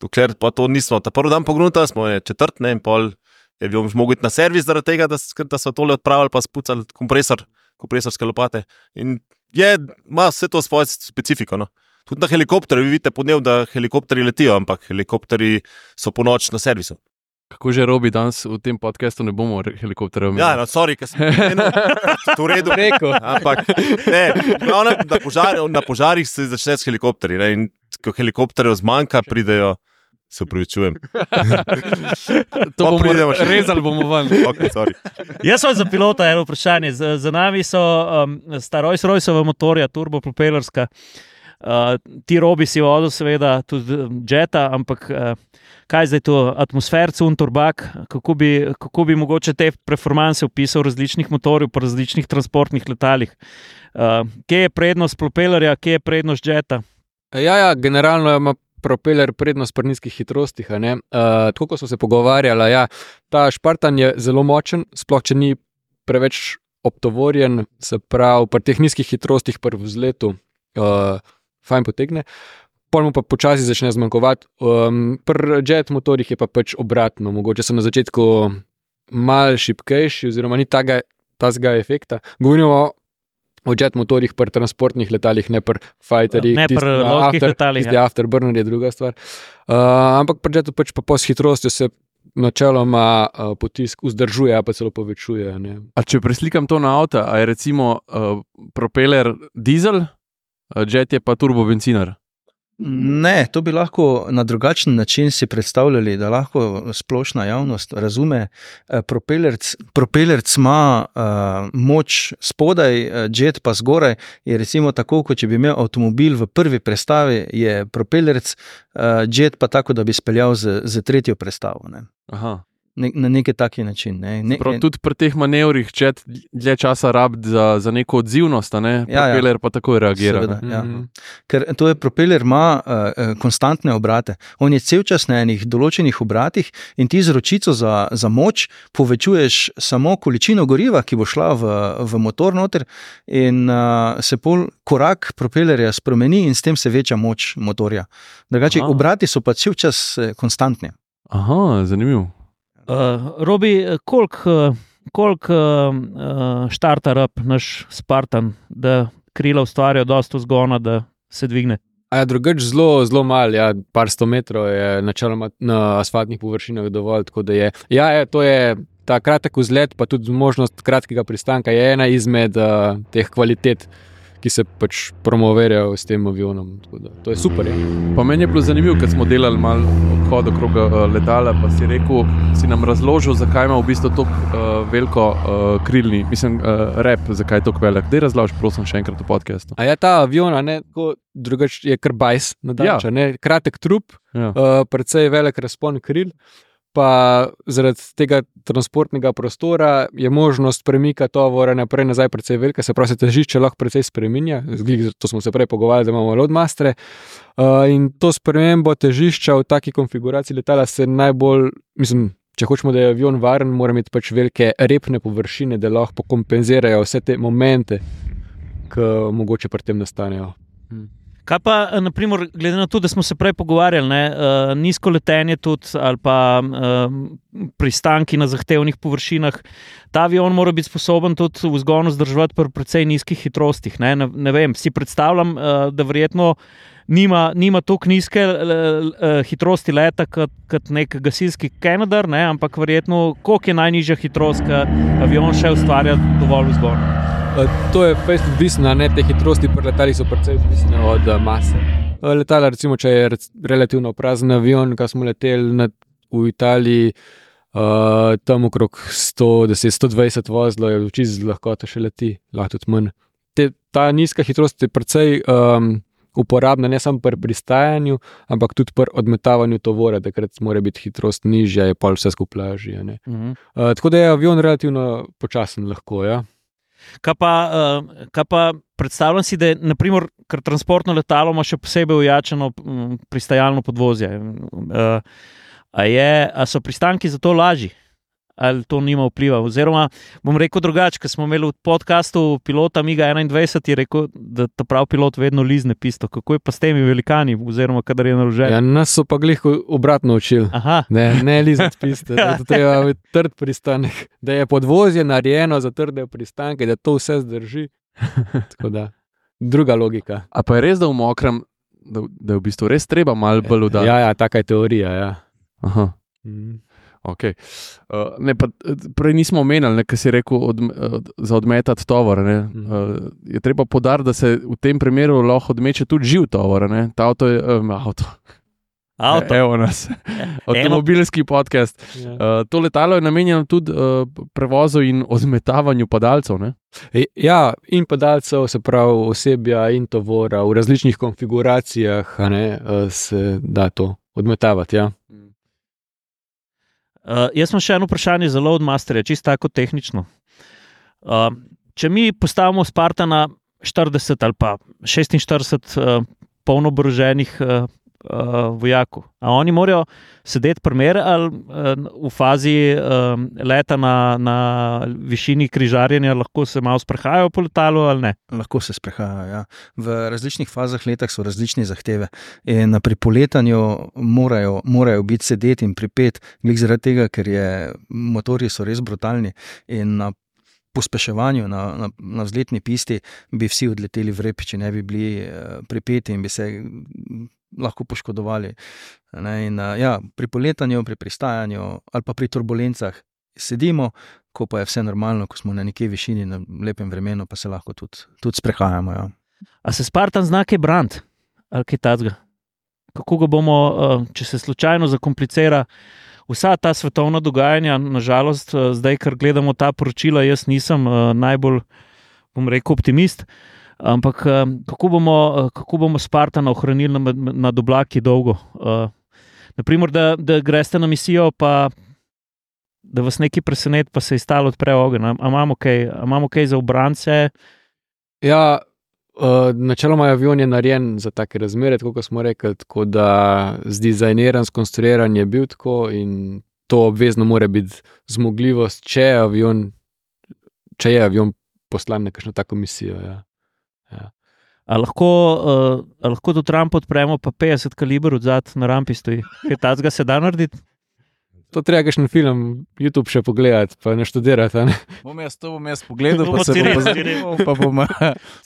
Dokler pa to nismo, ta prvi dan pognuta, smo je četrt, ne, in pol je bil mogel iti na servis zaradi tega, da, da so tole odpravili, pa spucali kompresor, kompresorske lopate. In je, ima vse to svojo specifiko. No. Tudi na helikopterju, vi vidite podnev, da helikopterji letijo, ampak helikopterji so po noč na servisu. Kako že robi danes v tem podkastu, ne bomo helikopterjev imeli. Ja, no, sorry, ker sem rekel, to v redu. Rekel. Ampak ne, glavnem, na, požar, na požarih se začne s helikopterji. Ne, in ko helikopterjev zmanjka, pridejo, se upravičujem. to bomo pridemo še. rezali, bomo ven. Okay, sorry. Jaz sem za pilota eno vprašanje. Z, za nami so um, starojš rojsova motorja, turbopropelerska. Uh, ti robi si vodil, seveda, tudi um, jeta, ampak uh, kaj zdaj to, atmosferc, unturbak, kako bi, kako bi mogoče te performance opisal različnih motorjev po različnih transportnih letalih. Uh, kje je prednost propelerja, kje je prednost jeta? Ja, ja, generalno ima propeler prednost pri nizkih hitrostih. Uh, tako kot smo se pogovarjali, ja, ta Špartan je zelo močen, sploh če ni preveč optovorjen, se pravi, pri teh nizkih hitrostih, pri vzletu, uh, fajn potegne. Pol mu pa počasi začne zmanjkovati. Um, pri jet motorjih je pa pač obratno, mogoče so na začetku mal šipkejši, oziroma ni tega, tazga efekta. Govorimo o jet motorjih, pri transportnih letalih, ne pri fighterjih. Ne pri lovskih after- letalih, ja. afterburner je druga stvar. Uh, ampak pri jetu pač pa po hitrostjo se načeloma uh, potisk vzdržuje, pa celo povečuje. a ne. A če preslikam to na avto, a je recimo uh, propeler dizel, jet je pa turbobencinar. Ne, to bi lahko na drugačen način si predstavljali, da lahko splošna javnost razume. Eh, Propelerc, propelerc ima uh, moč spodaj, eh, jet pa zgoraj. Je recimo tako, kot če bi imel avtomobil v prvi prestavi, je propelerc, uh, jet pa tako, da bi speljal z, z tretjo prestavo. Ne. Aha. Ne, na neki taki način. Ne. Ne, Prav, tudi pri teh manevrih, če dlje časa rabi za, za neko odzivnost, ne, Ja, ja. propeler pa takoj reagira. Seveda, ja. Mhm. Ker to je propeler, ima uh, konstantne obrate. On je cel čas na enih določenih obratih in ti z ročico za, za moč povečuješ samo količino goriva, ki bo šla v, v motor noter, in uh, se pol korak propelerja spremeni, in s tem se veča moč motorja. Drugače, obrati so pa cel čas konstantni. Aha, zanimivo. Uh, Robi, koliko kolik, uh, štarta rab naš Spartan, da krila ustvarja dosto zgona, da se dvigne? A ja, drugače zelo, zelo malo, ja, par sto metrov je načeloma na asfaltnih površinah dovolj. tako da Je, ja, je, to je ta kratek vzlet, pa tudi možnost kratkega pristanka, je ena izmed uh, teh kvalitet, ki se pač promovirajo s tem avionom. Da To je super. Je. Pa meni je bilo zanimivo, ker smo delali malo obhod okrog uh, letala, pa si rekel, si nam razložil, zakaj ima v bistvu tako uh, veliko uh, krilni, mislim, uh, rep, zakaj je tako velik. Dej razloži, prosim, še enkrat v podkastu. A je ta avion, ne, tako drugač je kar bajs, nadaljša, ja. kratek trup, Ja. uh, precej velik razpon kril. Pa zaradi tega transportnega prostora je možnost premika tovora naprej in nazaj precej velika, se pravi, težišče lahko precej spremenja. Glih, To smo se prej pogovarjali, da imamo loadmastere. Uh, in to spremembo težišča v taki konfiguraciji letala se najbolj, mislim, če hočemo, da je avion varen, mora imeti pač velike repne površine, da lahko kompenzirajo vse te momente, ki mogoče pri tem nastanejo. Kaj pa, eh, naprimer, glede na to, da smo se prej pogovarjali, ne, uh, nizko letenje tudi, ali pa uh, pristanki na zahtevnih površinah, ta avion mora biti sposoben tudi v zgonu zdržati pri precej nizkih hitrostih. Ne, ne, ne vem, si predstavljam, uh, da verjetno nima, nima tako nizke uh, hitrosti leta kot, kot nek gasilski Canadar, ne, ampak verjetno, koliko je najnižja hitrost, ki avion še ustvarja dovolj vzgonu. Uh, To je fejst odvisno, ne te hitrosti pri letalih so precej odvisne od uh, mase. Uh, Letala, recimo, če je relativno prazen avion, ki smo leteli nad, v Italiji, uh, tam okrog 110-120 vozlov, je čisto z lahkoto še leti, lahko tudi manj. Te, ta nizka hitrost je precej um, uporabna ne samo pri pristajanju, ampak tudi pri odmetavanju tovora, takrat mora biti hitrost nižja, je pol vse skupaj lažje. Mhm. Uh, tako da je avion relativno počasen, lahko. Ja. Kaj pa, uh, kaj pa predstavljam si, da je naprimer, ker transportno letalo ima še posebej ujačeno mm, pristajalno podvozje. Uh, a, je, a so pristanki zato lažji? Ali to nima vpliva? Oziroma, bom rekel drugače, ker smo imeli v podkastu pilota Miga 21, je rekel, da ta prav pilot vedno lizne pisto. Kako je pa s temi velikani, oziroma kadar je naložen? Ja, nas so pa glih obratno učili. Aha, Ne, ne lizati piste, da treba imeti trd pristanek, da je podvozje narejeno za trde pristanke, da to vse zdrži. Tako da, druga logika. A pa je res, da v mokrem, da, da je v bistvu res treba malo bolj udariti. Ja, ja, taka je teorija. Ja. Aha. Mhm. Okay. Uh, ne, pa, eh, prej nismo omenjali, kaj si rekel, od, od, za odmetati tovor. ne. Uh, je treba podariti, da se v tem primeru lahko odmeče tudi živ tovor. ne. Ta avto je um, avto. avto. Evo nas. Avtomobilski podcast. Ja. Uh, to letalo je namenjeno tudi uh, prevozu in odmetavanju padalcev. Ne? E, Ja, in padalcev, se pravi osebja in tovora v različnih konfiguracijah, ne, eh, se da to odmetavati. Ja. Uh, jaz imam še eno vprašanje za Loadmasterja, čisto tako tehnično. Uh, če mi postavimo Spartana 40 ali pa 46 uh, polnoboroženih uh, uh, vojakov, a oni morajo sedeti primer ali uh, v fazi uh, leta na, na višini križarjenja, lahko se malo sprehajajo po letalu ali ne? Lahko se sprehajajo. Ja. V različnih fazah leta so različne zahteve. In pri poletanju morajo, morajo biti sedeti in pripet, glede zaradi tega, ker je, motorji so res brutalni. In na pospeševanju, na, na, na vzletni pisti, bi vsi odleteli v repi, če ne bi bili pripeti in bi se lahko poškodovali. Ne, in, ja, pri poletanju, pri pristajanju ali pa pri turbulencah sedimo, ko pa je vse normalno, ko smo na neki višini, na lepem vremenu, pa se lahko tudi, tudi sprehajamo. Ja. A se Spartan zna kaj brant ali kaj takega? Kako ga bomo, če se slučajno zakomplicira vsa ta svetovna dogajanja, nažalost, zdaj, ker gledamo ta poročila, jaz nisem najbolj, bom rekel, optimist. Ampak eh, kako bomo, eh, kako bomo Spartana ohranili nad, nad oblaki dolgo? Eh, Naprimer, da, da greste na misijo, pa da vas nekaj preseneti, pa se je stalo odpre ogen. A, a imamo kaj, imamo kaj za obrance? Ja, uh, načeloma je avion je narejen za take razmere, tako kot smo rekli, tako da zdizajniran, skonstruiran je bil tako in to obvezno mora biti zmogljivost, če je avion, če je avion poslan na kakšno tako misijo. Ja. A lahko, uh, a lahko tudi Trump odpremo, pa 50 kaliber od zadaj na rampi stoji. Kaj tazga se da narediti? To treba kakšen film, YouTube še pogledati, pa ne študirati. a Ne? Bom jaz to bom jaz pogledal, Bomo pa se bom, Ciril. pa, bom,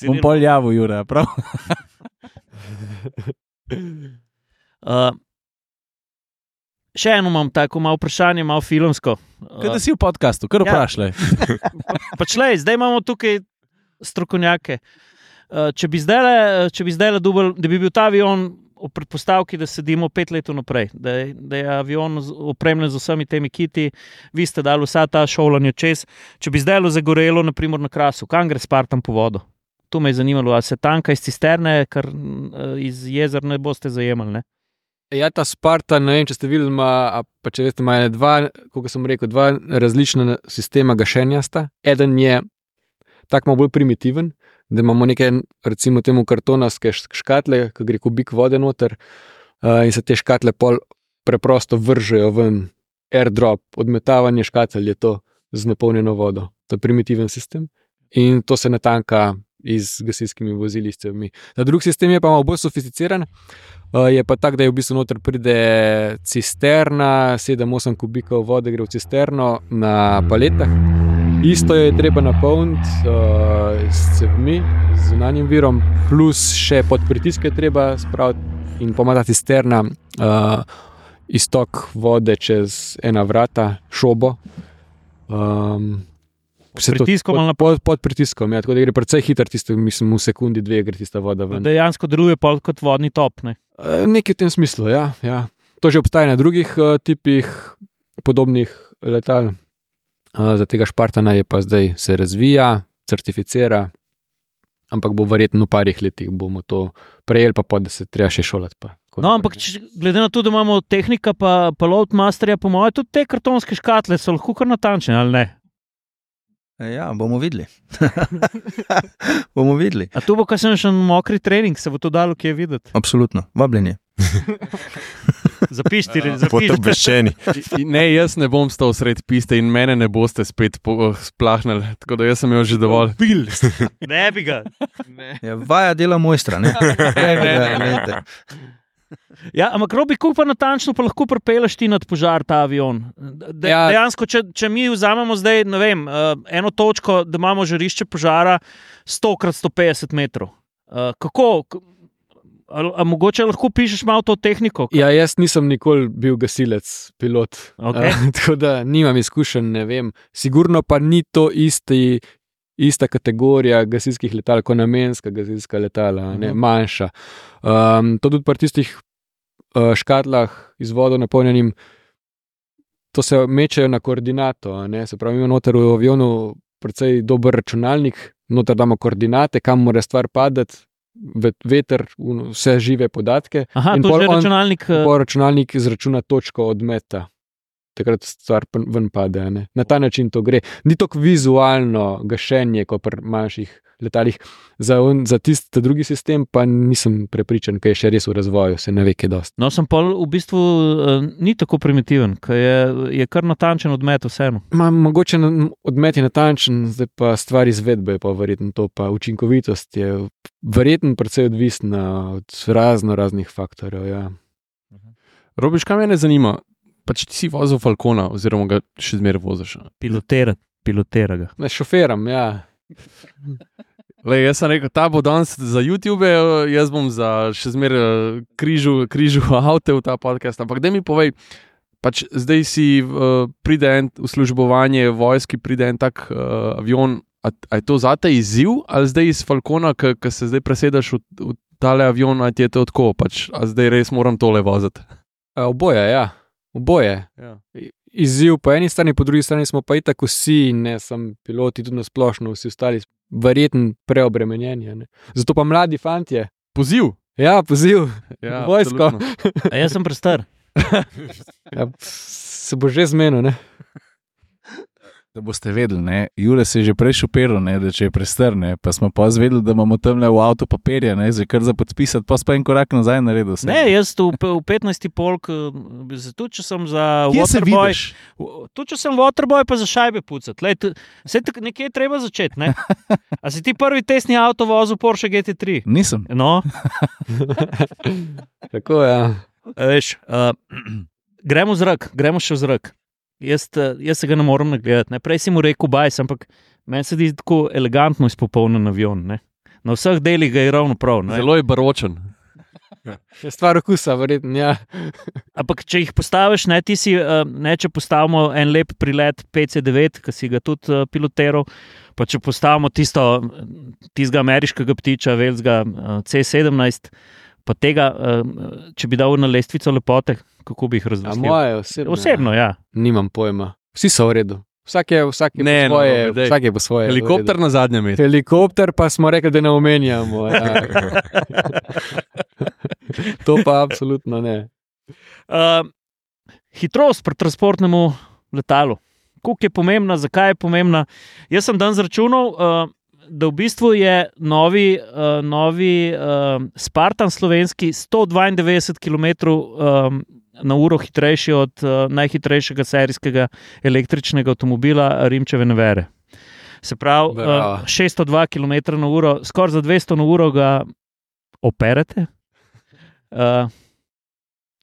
bom pol javil, Jure, prav? Uh, še eno imam tako malo vprašanje, malo filmsko. Kaj da si v podkastu, kar Ja. vprašaj. Pač le, zdaj imamo tukaj strokovnjake. Uh, če bi zdaj, če bi zdaj dubl, da bi bil ta avion v predpostavki, da sedimo pet let naprej, da da je avion opremljen z vsemi temi kiti, vi ste dali vsa ta šolanja čez. Če bi zdaj zagorelo, naprimer na krasu, kam gre Spartan po vodo? To me je zanimalo, ali se tanka iz cisterne, ker mm, iz jezer ne boste zajemali. Ne? Ja, ta Spartan, ne vem, če ste videli, ima, pa če veste, ima dva, kot sem rekel, dva različna sistema gašenja. Sta. Eden je tako bolj primitiven, da imamo neke, recimo, temu kartonaste škatle, ki gre kubik vode noter uh, in se te škatle pol preprosto vržejo ven, airdrop, odmetavanje škatel je to z napolnjeno vodo. To je primitiven sistem in to se natanka iz gasilskimi vozili. Ta drugi sistem je pa malo bolj sofisticiran. Je pa tako, da je v bistvu noter pride cisterna, 7-8 kubikov vode gre v cisterno na paletah. Isto je treba napolniti uh, s cevmi, z zunanjim virom, plus še pod pritiske treba spraviti in pomata cisterna uh, iztok vode čez ena vrata, šobo. Um, Pod pritiskom ali na- pod, pod pritiskom, ja, tako da gre precej hitro, tisto, mislim, v sekundi, dve gre tista voda ven. Dejansko deluje kot vodni top. Ne? Eh, Nekaj v tem smislu, ja. ja. To že obstaja na drugih uh, tipih podobnih letal. Za tega Špartana je pa zdaj se razvija, certificira, ampak bo verjetno v parih letih bomo to prejeli, pa pa da se treba še šolati. Pa. No, ampak če, glede na to, da imamo tehnika, pa, pa loadmasterja, po mojem, tudi te kartonske škatle so lahko kar natančne, ali ne? Ja, bomo videli. bomo videli. A tu bo kasneje še en mokri trening, se bo to dalo kje videti. Absolutno, vabljenje. Zapišti, Boste zapišti. obveščeni. In Ne, jaz ne bom stal sred piste in mene ne boste spet po- splahnili, tako da jaz sem imel že dovolj. Bil. Ne bi ga. Ja, vaja dela mojstra. Ne? Ne, ne, ne, Ja, ampak robi, kako pa natančno pa lahko prepeleš ti nad požar ta avion? De, ja. Ja. Dejansko, če, če mi vzamemo zdaj ne vem, uh, eno točko, da imamo žarišče požara 100 krat 150 metrov. Uh, kako? A, a mogoče lahko pišeš malo to tehniko? Ja, jaz nisem nikoli bil gasilec, pilot. Okej. Uh, tako da nimam izkušenj, ne vem. Sigurno pa ni to isti, ista kategorija gasilskih letal, kot namenska gasilska letala, ne, Mhm. manjša. Um, to tudi pri tistih uh, škatlah z vodo napolnjenim, to se mečejo na koordinato. a Ne, se pravi, imamo noter v avionu precej dober računalnik, noter damo koordinate, kam mora stvar padati. Ve- Veter, vse žive podatke, Aha, In to je računalnik. eh, Po računalnik izračuna točko odmeta. Takrat stvar ven pade. ne. Na ta način to gre. Ni tako vizualno gašenje, kot pri manjših letalih. Za, on- za tisti drugi sistem pa nisem prepričan, ker je še res v razvoju, se ne ve, kaj dosti. No, sem pa v bistvu uh, ni tako primitiven, ker je, je kar natančen odmet vseeno. Ma, mogoče odmet je natančen, zdaj pa stvar izvedbe je pa verjetno to, pa učinkovitost je verjetno precej odvisna od razno raznih faktorjev. Ja. Robiš, kaj me zanima? Pa če ti si vozil Falcona, oziroma ga še zmeraj voziš. Pilotira, pilotira ga. Ne, šoferam, ja. Le, jaz sem rekel, ta bo danes za YouTube, eh, jaz bom za še zmeraj eh, križu, križu avto v ta podcast. Ampak da mi povej, pač zdaj si uh, pride en v službovanje vojski, pride en tak uh, avion. A, a je to zate izziv, ali zdaj iz Falcona, ki se zdaj presedeš v, v tale avion, ali ti je to tako, pač, a zdaj res moram tole voziti. A, Oboje, ja. Oboje. Ja. izziv po eni strani, po drugi strani smo pa itak vsi, ne samo piloti, tudi na splošno, vsi ostali, verjetno preobremenjeni. a ne. Zato pa mladi fanti. Poziv. Ja, poziv, Ja, Vojsko. jaz sem prestar. ja, se bo že zmenil. Ne? Da boste vedeli, ne? Jure se je že prej šopiral, ne? da če je prestrne, pa smo pa zvedeli, da imamo tam le v avtu papirja, ne? zdaj kar za podpisati, pa pa en korak nazaj naredil. vse. Ne, jaz tu v, pe- v 15. polk, eh, tudi če sem za Waterboy, tudi če sem Waterboy, pa za šajbe pucati. Lej, tu- tak- nekje je treba začeti. Ne? A si ti prvi testni avto vozil Porsche GT3? Nisem. No, Tako ja. a veš, uh, gremo v zrak, gremo še v zrak. Jaz, eh, jaz se ga ne morem nagledati. Ne? Prej si mu rekel bajs, ampak meni se zdi tako elegantno izpopolnjen avion. Ne? Na vseh delih ga je ravno prav. Ne? Zelo je baročen. Je stvar okusa, verjetno. Ja. Ampak, če jih postaviš, ne, ti si, eh, ne, če postavimo en lep prilet PC9, ki si ga tudi uh, pilotiral, pa če postavimo tisto, tistega ameriškega ptiča, velzga uh, C17, pa tega, uh, če bi dal na lestvico lepote, kako bi jih razumel? moje osebno. Osebno, ja. Nimam pojma. Vsi so v redu. Vsak je, vsak je, Ne, po, no, svoje, daj. vsak je po svoje. Helikopter na zadnjem mestu. Helikopter pa smo rekli, da ne omenjamo. Ja. to pa absolutno ne. Uh, hitrost pri transportnem letalu. Kako je pomembna, zakaj je pomembna? Jaz sem dan zračunal, uh, da v bistvu je novi, uh, novi uh, Spartan slovenski 192 km um, na uro hitrejši od uh, najhitrejšega serijskega električnega avtomobila Rimčeve Nevere. Se pravi, uh, Bravo. 602 km na uro, skoraj za 200 na uro ga operete. Uh,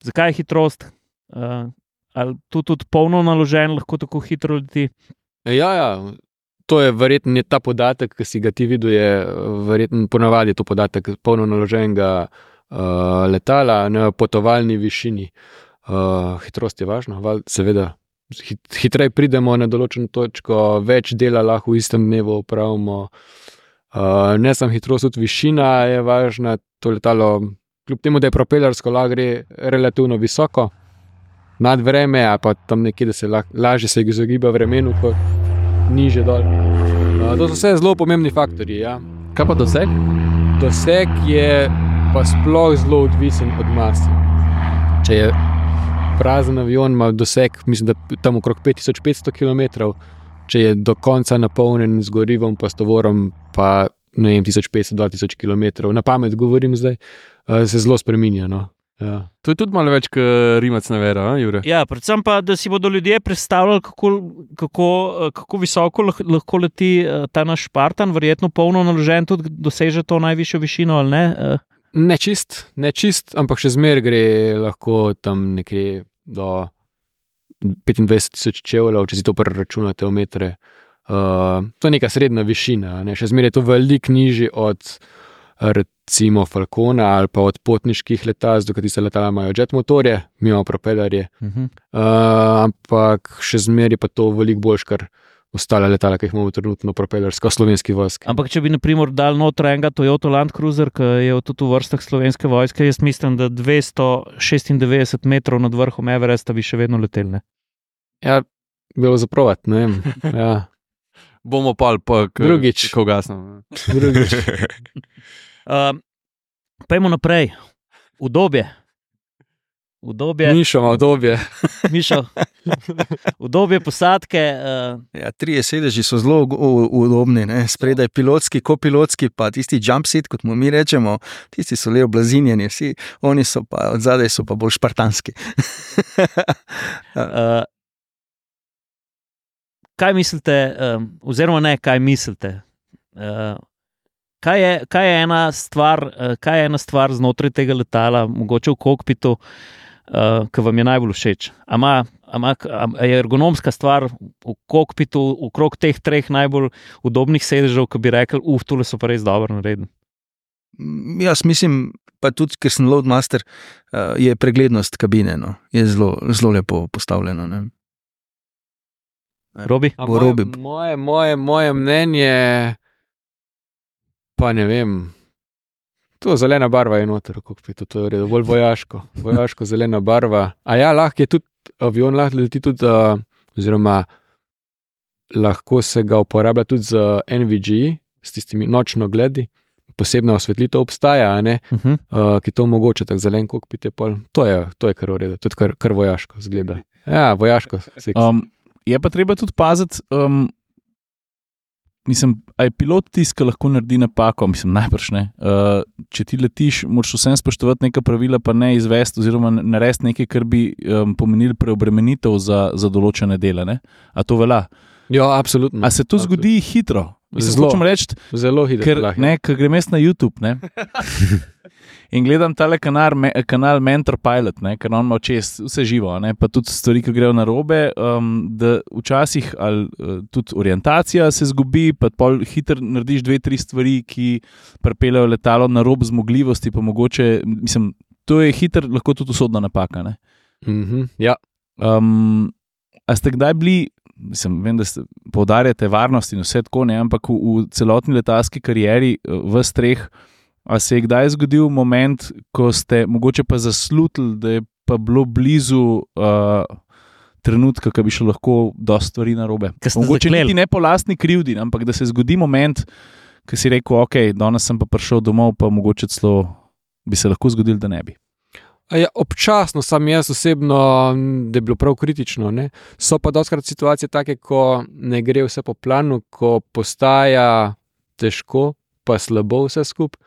zakaj je hitrost? Uh, ali tu tudi polno naložen, lahko tako hitro leti? Ja, ja. To je verjetno je ta podatek, ki si ga ti videl, je verjetno ponavadi to podatek polno naloženega uh, letala na potovalni višini. Uh, hitrost je važna, seveda. Hit, hitreje pridemo na določeno točko, več dela lahko v istem dnevu opravimo. Uh, ne samo hitrost, tudi višina je važna. To letalo, kljub temu, da je propelersko, lahko gre relativno visoko nad vreme, a pa tam nekje, da se lah, lažje se izogiba vremenu, kot niže dol. Uh, to so vse zelo pomembni faktori. Ja. Kaj pa doseg? Doseg je pa sploh zelo odvisen od mase. Če je prazen avion, ima doseg, mislim, da tam okrog 5500 km, če je do konca napolnjen z gorivom, pa s tovorom, pa ne vem, 1500-2000 km. Na pamet govorim zdaj, uh, se zelo spremenja. No. Ja. To je tudi malo več kot Rimac na vera, a, Jure. Ja, predvsem pa, da si bodo ljudje predstavljali, kako, kako, eh, kako visoko lah- lahko leti eh, ta naš Spartan, verjetno polno naložen, tudi doseže to najvišjo višino ali ne. Ne čist, ne čist, ampak še zmeraj gre lahko tam nekje do 25 tisoč čevljev, če si to preračunate v metre. Uh, to je neka srednja višina, ne? še zmeraj je to veliko nižje od recimo Falcona ali pa od potniških letal, zato ker tiste letala imajo jet motorje, mi imamo propelerje. uh -huh. Uh, ampak še zmeraj je pa to veliko boljš, kar ostale letala, ki jih imamo trenutno propelersko, slovenski vojski. Ampak, če bi, na primer, dal noter enega Toyota Land Cruiser, ki je tudi v vrstah slovenske vojske, jaz mislim, da 296 metrov nad vrhom Everesta bi še vedno letel. Ne? Ja, bilo zaprovat, ne vem. Ja. Bomo pa pa k- Drugič. ko gasno. Drugič. Uh, Pejmo naprej. Udobje. Udobje, Mišo ima obdobje. Mišo. Udobje posadke. Uh, Ja, trije sedeži so zelo udobni, ne? spredaj pilotski, kopilotski, pa tisti jump seat, kot mu mi rečemo, tisti so le oblazinjeni, vsi oni so pa od zadaj so pa bolj špartanski. uh, kaj mislite, um, oziroma ne, kaj mislite? Uh, kaj, je, kaj, je stvar, kaj je ena stvar znotraj tega letala, mogoče v kokpitu, uh, ki vam je najbolj všeč? Ama, ama, a je ergonomska stvar v kokpitu, okrog teh treh najbolj udobnih sedežev, ki bi rekli, uf, tole so pa res dobro naredili. Mm, Jaz mislim, pa tudi ker sem loadmaster, uh, je preglednost kabine, no? je zelo, zelo lepo postavljeno. Ne? Robi? A Bo moje, Robi. moje, moje, moje mnenje, pa ne vem. To zelena barva je noter, v kokpitu, to je v redu, bolj vojaško, vojaško zelena barva. A ja, lahko je tudi avion, lahko leti tudi, uh, oziroma lahko se ga uporablja tudi z NVG, s tistimi nočno gledi. Posebna osvetlitev obstaja, ne, Uh -huh. uh, ki to omogoča, tako zelen kokpit je pol. To je, to je kar v redu, tudi kar, kar vojaško zgleda. Ja, vojaško. seksi. Um, je pa treba tudi paziti, um, mislim, a je pilot tisti, ki lahko naredi napako, mislim, najbrž ne. Uh, če ti letiš, moraš vsem spoštovati neka pravila, pa ne izvesti, oziroma narediti nekaj, kar bi um, pomenilo preobremenitev za, za določene dele. Ne? A to velja? Ja, absolutno. A se to Absolutno. zgodi hitro? Mislim, Zelo. reči, Zelo hitro. ker lahko. ne, ker grem jaz na YouTube in gledam tale kanal, me, kanal Mentor Pilot, ne, ker on ima čez vse živo, ne, pa tudi stvari, ki grejo na robe. Um, da včasih ali uh, tudi orientacija se zgubi, pa pol hitro narediš dve, tri stvari, ki pripeljejo letalo na rob zmogljivosti, pa mogoče, mislim. to je hiter, lahko tudi usodna napaka. Ne? Mhm, ja. Um, a ste kdaj bili, mislim, vem, da ste poudarjate varnost in vse tako, ne, ampak v, v celotni letalski karieri, eh, v streh, a se je kdaj zgodil moment, ko ste mogoče pa zaslutili, da je pa bilo blizu uh, trenutka, ko bi šlo lahko do stvari na robe. Mogoče niti ne po lastni krivdi, ampak da se zgodi moment, ko si rekel, ok, danes sem pa prišel domov, pa mogoče celo bi se lahko zgodil, da ne bi. A Ja, občasno sam jaz osebno, da je bilo prav kritično. Ne? So pa doskrat situacije take, ko ne gre vse po planu, ko postaja težko, pa slabo vse skupaj,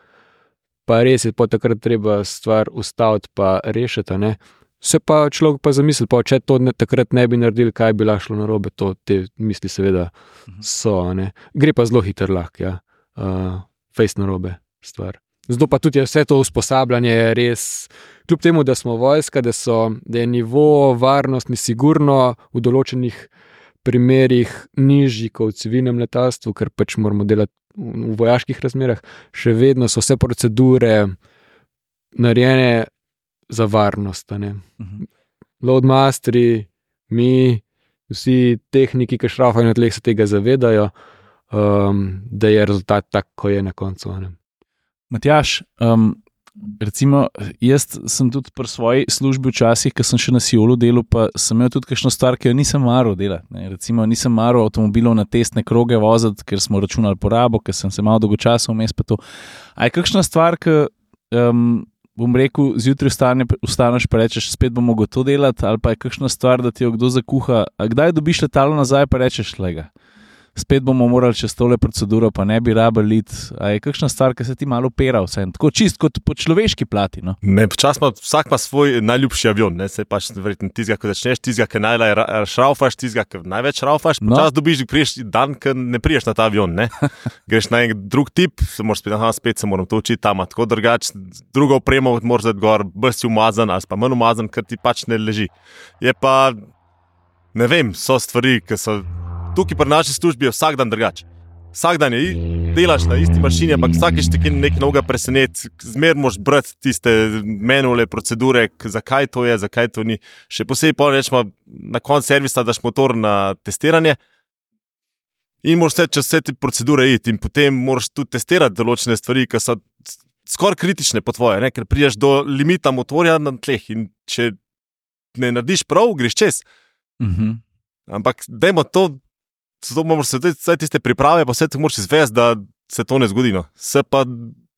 pa res je takrat treba stvar ustaviti, pa rešiti. ne. Se pa človek pa zamisli, pa če to ne, takrat ne bi naredili, kaj bi lahko šlo na robe, to te misli seveda Mhm. so. ne. Gre pa zelo hiter lahko, ja. uh, fejs na robe stvar. Zato pa tudi vse to usposabljanje res, kljub temu, da smo vojska, da, so, da je nivo varnosti sigurno v določenih primerih nižji kot v civilnem letalstvu, ker pač moramo delati v, vojaških razmerah, še vedno so vse procedure narejene za varnost. ne. Mhm. Loadmasteri, mi, vsi tehniki, ki šrafajo na tleh, se tega zavedajo, um, da je rezultat tak, kot je na koncu. ne. Matjaš, um, recimo, jaz sem tudi pri svoji službi včasih, ko sem še na Sijolu delal, pa sem imel tudi kakšno stvar, ki jo nisem maral delati. ne. Recimo, nisem maral avtomobilov na testne kroge voziti, ker smo računali porabo, ker sem se malo dolgočasno vmes pa to. A je kakšna stvar, ki. Um, Bom rekel, zjutraj vstane, vstaneš in rečeš, spet bomo to delati, ali pa je kakšna stvar, da ti jo kdo zakuha. A kdaj dobiš letalo nazaj, pa rečeš, lega. Spet bomo morali čez tole proceduro, pa ne bi rabili iti. A je kakšna stvar, ki se ti malo opera, vse tako čist kot po človeški plati. No? Ne, počasno ima vsak ima svoj najljubši avion, ne se pač verjetno tizga, ko začneš, tizga, ki najlaj ra- šraufaš, tizga, ki največ šraufaš. No. Počasno dobiš, priješ dan, ki ne priješ na ta avion. Ne? Greš na en drug tip, se moraš spet, aha, spet se moram to učiti tam, tako drugače, drugo opremo moraš dati gor, brž si umazan ali pa manj umazan, ker ti pač ne leži. Je pa, ne vem, so stvari, ki so tukaj pri naši službi je vsak dan drugače. Vsak dan je, delaš na isti mašini, ampak vsakeč ti nekaj novega preseneti, zmeraj moš brati tiste menule, procedure, zakaj to je, zakaj to ni. Še posebej pa rečemo, na koncu servisa daš motor na testiranje. In moraš vse čez vse te procedure iti, in potem moraš tudi testirati določene stvari, ki so skoraj kritične po tvoje, ne? ker priješ do limita motorja na tleh. In če ne narediš prav, greš čez. Mhm. Ampak dajmo to, zato moramo se vse tiste priprave, pa vse to moraš izvesti, da se to ne zgodi. No. Se pa,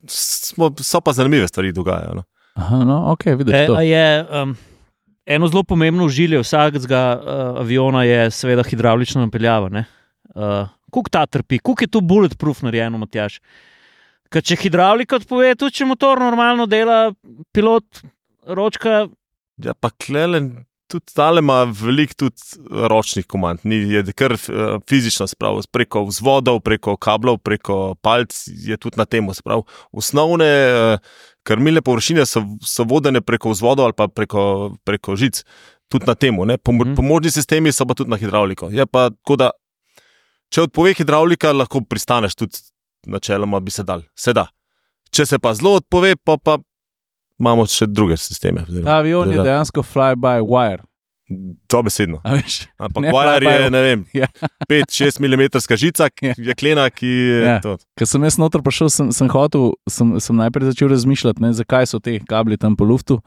smo, so pa zanimive stvari dogajajo. No. Aha, no, ok, vidiš E, to. je, um, eno zelo pomembno užilje vsakega uh, aviona je seveda hidravlična napeljava. ne. Uh, Kuk ta trpi, kuk je tu bulletproof narejeno, Matjaš. Ker če hidravlika odpove, tudi če motor normalno dela, pilot, ročka, Ja, pa klele, tudi tale ima veliko tudi ročnih komand, ni je kar eh, fizično spravo, preko vzvodov, preko kablov, preko palc je tudi na tem spravo. Osnovne eh, krmilne površine so, so vodene preko vzvodov ali pa preko, preko žic, tudi na tem. Pomo Mhm. pomožni sistemi so pa tudi na hidravliko. Je pa tako, da če odpove hidravlika, lahko pristaneš tudi načeloma, bi se dal, se da. Če se pa zelo odpove, pa, pa imamo še druge sisteme. Ta avion je dejansko fly-by-wire. To besedno. a veš. Ampak wire je, ne vem, Ja. 5-6 mm žica, Ja. jeklena, ki je Ja. to. Ker sem jaz noter prišel, sem, sem hotel, sem, sem najprej začel razmišljati, ne, zakaj so te kabli tam po luftu.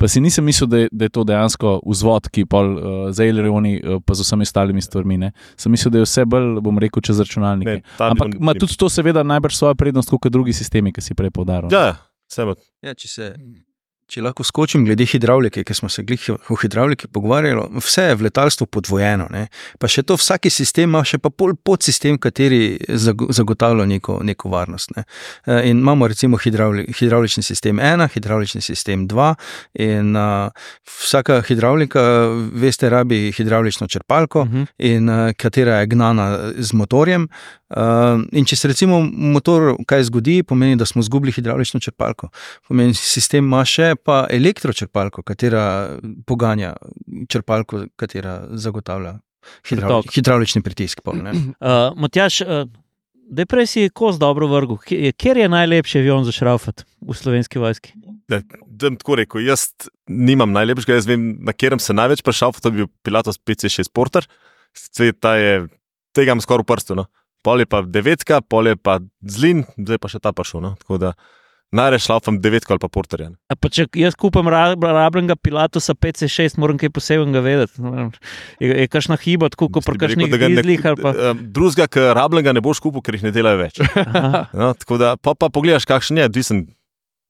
Pa si nisem mislil, da je, da je to dejansko vzvod, ki pol uh, za Elerioni, uh, pa z vsemi ostalimi stvarmi. Ne. Sem mislil, da je vse bolj, bom rekel, čez računalnike. Ne, Ampak ima tudi to, seveda, najbrž svojo prednost, kot drugi sistemi, ki si prej podaril. Ja, ja. Ja, če, se, če lahko skočim glede hidravlike, ker smo se glih o hidravliki pogovarjali, vse je v letalstvu podvojeno. Ne? Pa še to, vsaki sistem ima še pa pol podsistem, kateri zago- zagotavlja neko, neko varnost. Ne? Eh, In imamo recimo hidravli, hidravlični sistem 1, hidravlični sistem 2 in uh, vsaka hidravlika, veste, rabi hidravlično črpalko uh -huh. in uh, katera je gnana z motorjem. Uh, in če se recimo motor kaj zgodi, pomeni, da smo izgubili hidravlično črpalko. Pomeni, sistem ima še pa elektročrpalko, katera poganja črpalko, katera zagotavlja hidravli, hidravlični pritisk. Pol, ne. uh, Matjaš, uh, da prej si kos dobro vrgel. Kje- Kjer je najlepši avion za šraufat v slovenski vojski? Da, da bom tako rekel, jaz nimam najlepšega, jaz vem, na katerem se največ prešal, to je bil Pilatus PC6 Porter, sveta je tega imam skoraj v prstu. No. Pol je pa devetka, pol je pa zlin, zdaj pa še ta prišel. No. Tako da najraje šlaufam devetko ali pa porterja. Pa če jaz kupam ra- rabljenega Pilatusa PC6, moram kaj posebnega vedeti. Je, je kakšna hiba, tako kot pri kakšnih ali pa. eh, Drugega, ki rabljenega ne boš kupil, ker jih ne delajo več. Aha. No, tako da pa, pa pogledaš, kakšen je, odvisen.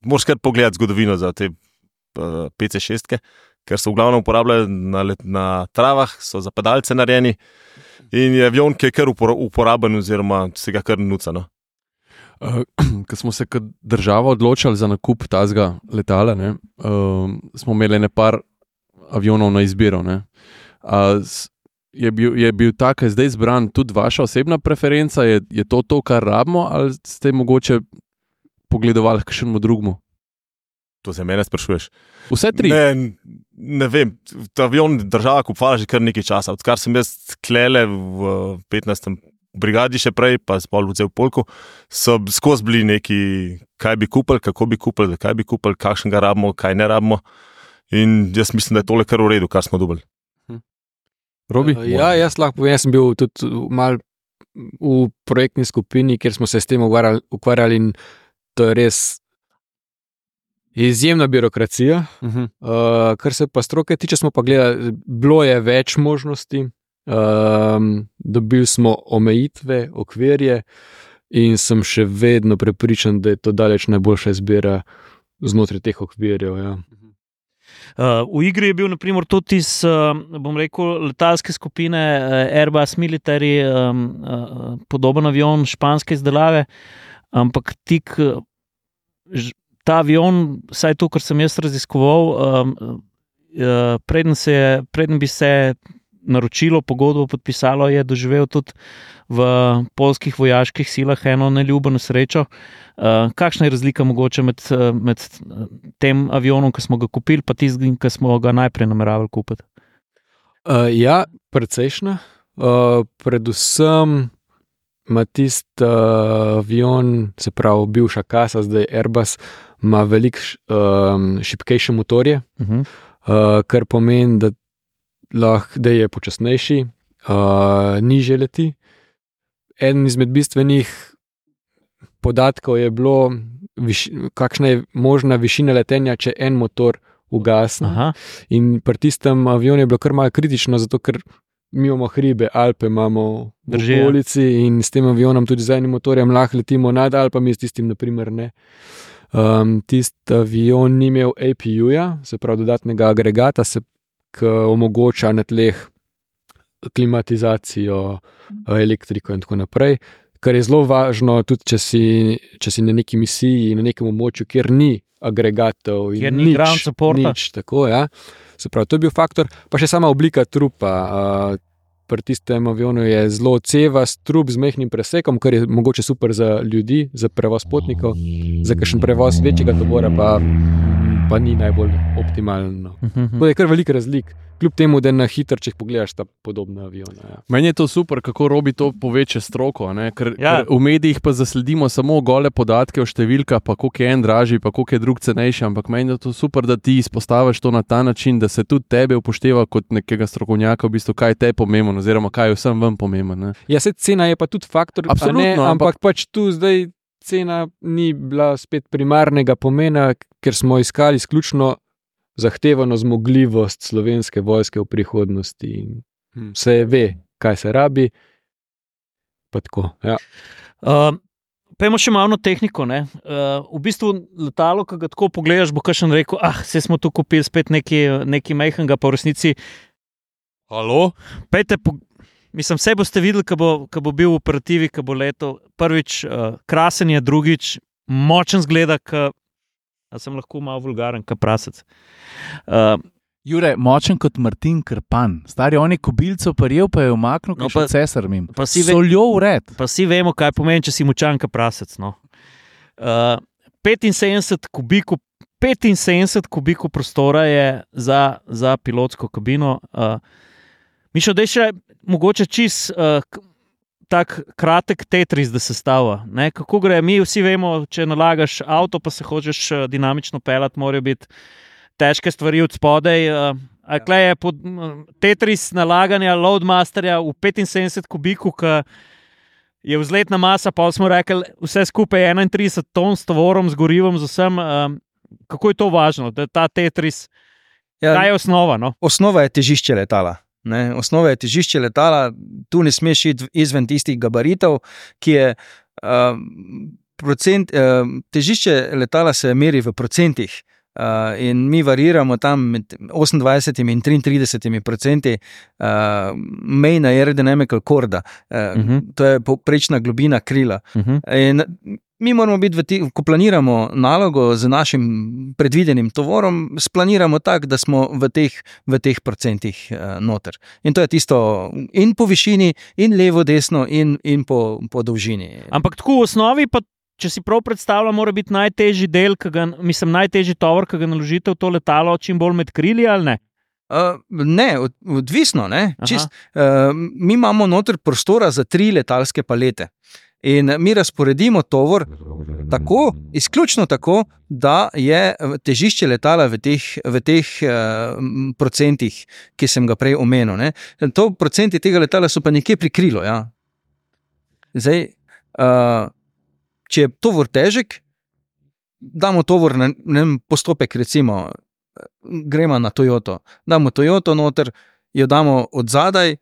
Moraš kar pogledati zgodovino za te uh, PC6, ker so v glavnem uporabljajo na, let- na travah, so za pedalce narejeni. In je avion, ki je kar upora- uporaben, oziroma se ga kar nuca. No. Uh, Ko smo se kot država odločili za nakup tazga letala, ne, uh, smo imeli nekaj avionov na izbiro. Ne. S- je, bil, je bil ta, ki je zdaj izbran, tudi vaša osebna preferenca? Je, je to to, kar rabimo, ali ste mogoče pogledovali k čemu drugemu? To se mene sprašuješ. Vse tri. Ne, ne vem, ta avion država kupovala že kar nekaj časa. Odkar sem jaz klele v 15. brigadi, še prej, pa spol v polku, so skozi bili neki, kaj bi kupili, kako bi kupili, kaj bi kupili, kakšen ga rabimo, kaj ne rabimo. In jaz mislim, da je tole kar v redu, kar smo dobili. Robi? Uh, Ja, jaz lahko povem, jaz sem bil tudi mal v projektni skupini, kjer smo se s tem ukvarjali, ukvarjali in to je res izjemna birokracija. Uh -huh. Uh, kar se pa stroke tiče, smo pa gledali, bilo je več možnosti, um, dobili smo omejitve, okvirje, in sem še vedno prepričan, da je to daleč najboljša izbira znotraj teh okvirjev. Ja. Uh, v igri je bil naprimer, tudi iz uh, bom rekel, letalske skupine uh, Airbus Military, um, uh, podoben avion španske izdelave, ampak tik uh, ta avion, vsaj to, kar sem jaz raziskoval, um, uh, preden, se, preden bi se naročilo, pogodbo podpisalo, je doživel tudi v polskih vojaških silah eno neljubo nesrečo. Uh, kakšna je razlika mogoče med, uh, med uh, tem avionom, ki smo ga kupili, pa tistim, ki smo ga najprej nameravali kupiti? Uh, ja, precejšna. Uh, predvsem ima tisti uh, avion, se pravi, bivša kasa, zdaj Airbus, ima veliko um, šipkejše motorje, Uh -huh. uh, kar pomeni, da, lahko, da je počasnejši, uh, niže leti. Eden izmed bistvenih podatkov je bilo, viš, kakšna je možna višina letenja, če en motor ugasne. In pri tistem avionu je bilo kar malo kritično, zato ker mi imamo hribe, Alpe imamo v Drži, ja. okolici in s tem avionom, tudi z enim motorjem, lahko letimo nad Alpami, s tistim, naprimer, ne. Um, Tisti avion ni imel APU-ja, se pravi dodatnega agregata, se, ki omogoča na tleh klimatizacijo, eh, elektriko in tako naprej. Kar je zelo važno, tudi če si, če si na neki misiji, na nekem območju, kjer ni agregatov, Kjer ni nič, ground supporta. Nič, tako, ja. Se pravi, to je bil faktor, pa še sama oblika trupa. Uh, Pri tistem avionu je zelo cevast trup z mehkim presekom, kar je mogoče super za ljudi, za prevoz potnikov, za kakšen prevoz večjega tovora pa, pa ni najbolj optimalno. uh -huh. To je kar velik razlik, kljub temu, da na hitro, če jih pogledaš, sta podobna aviona. Ja. Meni je to super, kako robi to poveče stroko. a ne, Ker, Ja. ker v medijih pa zasledimo samo gole podatke o številkah, pa koliko je en dražji, pa koliko je drug cenejši. Ampak meni je to super, da ti izpostaviš to na ta način, da se tudi tebe upošteva kot nekega strokovnjaka, v bistvu, kaj te je pomembno, oziroma kaj je vsem vam pomembno. ne. Ja, se cena je pa tudi faktor, a Absolutno, ne, ampak- ampak pač tu zdaj cena ni bila spet primarnega pomena, ker smo iskali izključno zahtevano zmogljivost slovenske vojske v prihodnosti. In. Vse ve, kaj se rabi. Pa tako, ja. Uh, Pejmo še malo na tehniko. ne. Uh, v bistvu letalo, ki ga tako pogledaš, bo kakšen rekel, ah, se smo tu kupili spet nekaj, nekaj majhnega, pa v resnici. Halo? Pejte, po, mislim, vse boste videli, ko bo, ko bo bil v operativi, ko bo leto. Prvič, uh, krasen je, drugič, močen zgleda, ka, a sem lahko malo vulgaren, kot prasec. Uh, Jure, močen kot Martin Krpan, stari on je kobilco prijel, pa je umaknil, No, pa pa- cesar mim. pa si ve- Soljo ured. pa vsi vemo, kaj pomeni, če si močan, kot prasec. No. Uh, 75 kubikov. 75 kubikov prostora je za, za pilotsko kabino. Uh, Mišel, da je še mogoče čist uh, tak kratek Tetris, da se stava. Ne? Kako gre? Mi vsi vemo, če nalagaš avto, pa se hočeš eh, dinamično pelati, morajo biti težke stvari od spodaj. eh, A ja. je pod m, Tetris nalaganja Loadmasterja v 75 kubikov, ki je vzletna masa, pa smo rekli, vse skupaj 31 ton s tovorom, z gorivom, z vsem. Um, kako je to važno, da ta Tetris, Ja, kaj je osnova? No? osnova je težišče letala. Ne? Osnova je težišče letala, tu ne smeš iti izven tistih gabaritov, ki je. Uh, procent, uh, težišče letala se meri v procentih. Uh, in mi variramo tam med 28 in 33 procenti uh, mejna aerodynamical korda, uh, uh Mhm. -huh. to je povprečna globina krila. Uh -huh. In mi moramo biti, ti, ko planiramo nalogo z našim predvidenim tovorom, splaniramo tako, da smo v teh, v teh procentih uh, noter. In to je tisto in po višini, in levo, desno, in, in po, po dolžini. Ampak tako v osnovi, pa, če si prav predstavljam, mora biti najtežji del, ga, mislim, najtežji tovor, ki ga naložite v to letalo, čim bolj med krili ali ne. Uh, ne, od, odvisno. Ne? Aha. Čist, uh, mi imamo noter prostora za tri letalske palete. In mi razporedimo tovor tako, izključno tako, da je težišče letala v teh, v teh uh, procentih, ki sem ga prej omenil. Ne. To procenti tega letala so pa nekje pri krilu. Ja. Zdaj, uh, če je tovor težek, damo tovor na vem, postopek, recimo, gremo na Toyoto. Damo Toyoto noter, jo damo od zadaj,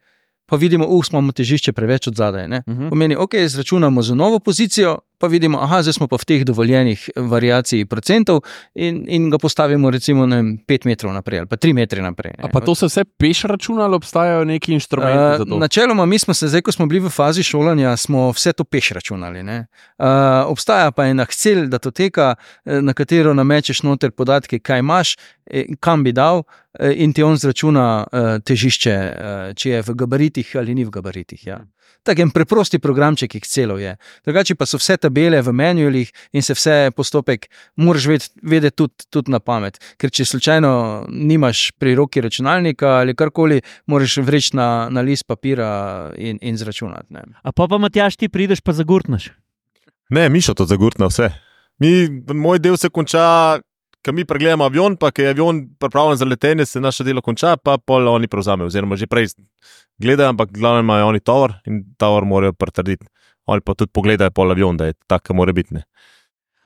pa vidimo, uh, imamo težišče preveč od zadaj. Ne? Uh -huh. Pomeni, ok, izračunamo za novo pozicijo, pa vidimo, da zdaj smo pa v teh dovoljenih variacij procentov in, in ga postavimo recimo na 5 metrov naprej ali pa 3 metre naprej. ne. A pa to se vse peš računa ali obstajajo neki inštrumenti Uh, za to? načeloma, mi smo se, zdaj, ko smo bili v fazi šolanja, smo vse to peš računali. ne. Uh, obstaja pa ena cel datoteka, eh, na katero namečeš noter podatke, kaj imaš, eh, kam bi dal, eh, in ti on zračuna težišče, če je v gabaritih ali ni v gabaritih. Ja. Tak en preprosti programček Excelov je. Drugače pa so vse tabele v manualih in se vse postopek moraš ved- vedeti tudi, tudi na pamet. Ker če slučajno nimaš pri roki računalnika ali karkoli, moraš vreči na, na list papira in, in zračunati. Ne. A pa pa Matjaš, ti prideš pa zagurtneš. Ne, Mišo to zagurtna vse. Mi, moj del se konča, ko mi pregledamo avion, pa ko je avion pripravljen za letenje, se naše delo konča, pa pol oni prevzamejo. Oziroma, že prej gledajo, ampak glavno imajo oni tovor in tovor morajo potrditi. Oni pa tudi pogledajo pol avion, da je tako, mora biti. ne.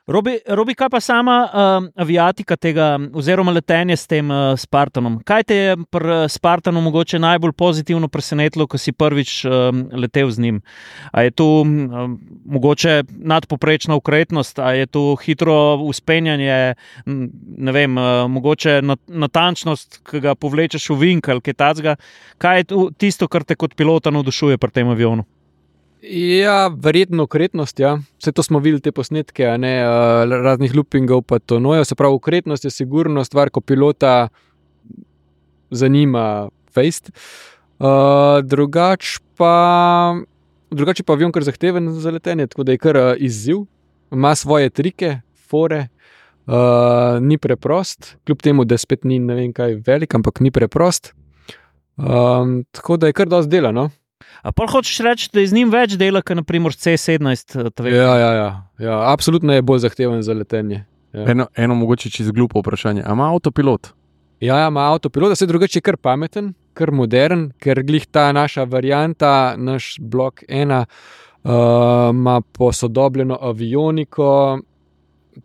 Robi, Robi, kaj pa sama uh, aviatika tega, oziroma letenje s tem uh, Spartanom? Kaj te je pri uh, Spartanu mogoče najbolj pozitivno presenetilo, ko si prvič um, letel z njim? A je tu um, mogoče nadpoprečna ukretnost, a je tu hitro uspenjanje, ne vem, uh, mogoče nat natančnost, ki ga povlečeš v vink ali kaj takega? Kaj je tu tisto, kar te kot pilota navdušuje pri tem avionu? Ja, verjetno ukretnost. Ja. Vse to smo videli, te posnetke, ne uh, raznih loopingov, pa to nojo. Se pravi, ukretnost je sigurno stvar, ko pilota zanima fejst. Uh, drugač pa. Drugače pa avion kar zahteven za letenje, tako da je kar uh, izziv, ima svoje trike, fore, uh, ni preprost, kljub temu, da spet ni ne vem kaj velik, ampak ni preprost. Um, tako da je kar dosti dela. A pa hočeš reči, da je z njim več dela, kot naprimer C17? eh, tvega? Ja, ja, ja, ja, absolutno je bolj zahteven za letenje. Ja, Eno, eno mogoče čez glupo vprašanje. A ima avtopilot? ja, ja ima avtopilot, da se drugače je kar pameten, kar modern, ker glih ta naša varianta, naš blok ena, uh, ima posodobljeno avioniko,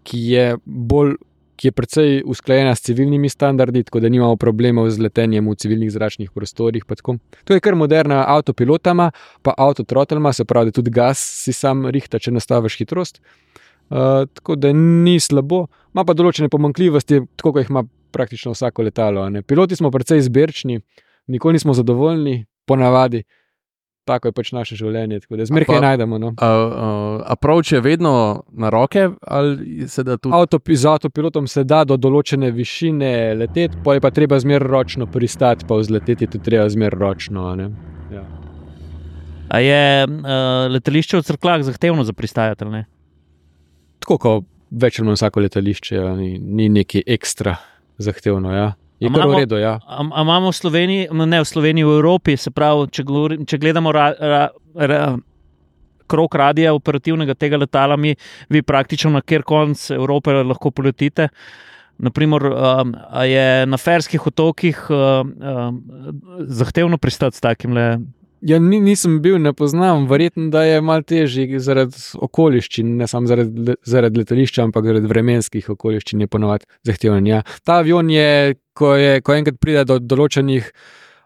ki je bolj. Ki je precej usklajena s civilnimi standardi, tako da nimamo problemov z letenjem v civilnih zračnih prostorih. To je kar moderna avtopilotama, pa avtotrotelma, se pravi, da tudi gas si sam rihta, če nastaviš hitrost. Uh, tako da ni slabo, ima pa določene pomankljivosti, tako kot jih ima praktično vsako letalo. ne. Piloti smo precej izbirčni, nikoli nismo zadovoljni, ponavadi. Tako je pač naše življenje, tako da zmeraj kaj najdemo. No. A, a, a prav, če je vedno na roke, ali se da tudi. Avto, z avtopilotom se da do določene višine leteti, pa je pa treba zmeraj ročno pristati, pa vzleteti je tudi treba zmeraj ročno. a ne. Ja. A je uh, letališče v Crklah zahtevno za ne? Tako kot več ali manj vsako letališče, ja, ni, ni neki ekstra zahtevno. Ja. Je kar v redu, ja. A, imamo v Sloveniji, no, ne v Sloveniji, v Evropi, se pravi, če, govorim, če gledamo ra, ra, ra, krok radija operativnega tega letala, mi, vi praktično na kjer konc Evrope lahko poletite. Naprimer, um, je na Ferskih otokih um, um, zahtevno pristati s takim le. Ja, ni, nisem bil, ne poznam, verjetno da je malo težje zaradi okoliščin, ne samo zaradi, zaradi letališča, ampak zaradi vremenskih okoliščin je ponovadi zahteven. Ja. Ta avion je, ko, je, ko enkrat pride do določenih.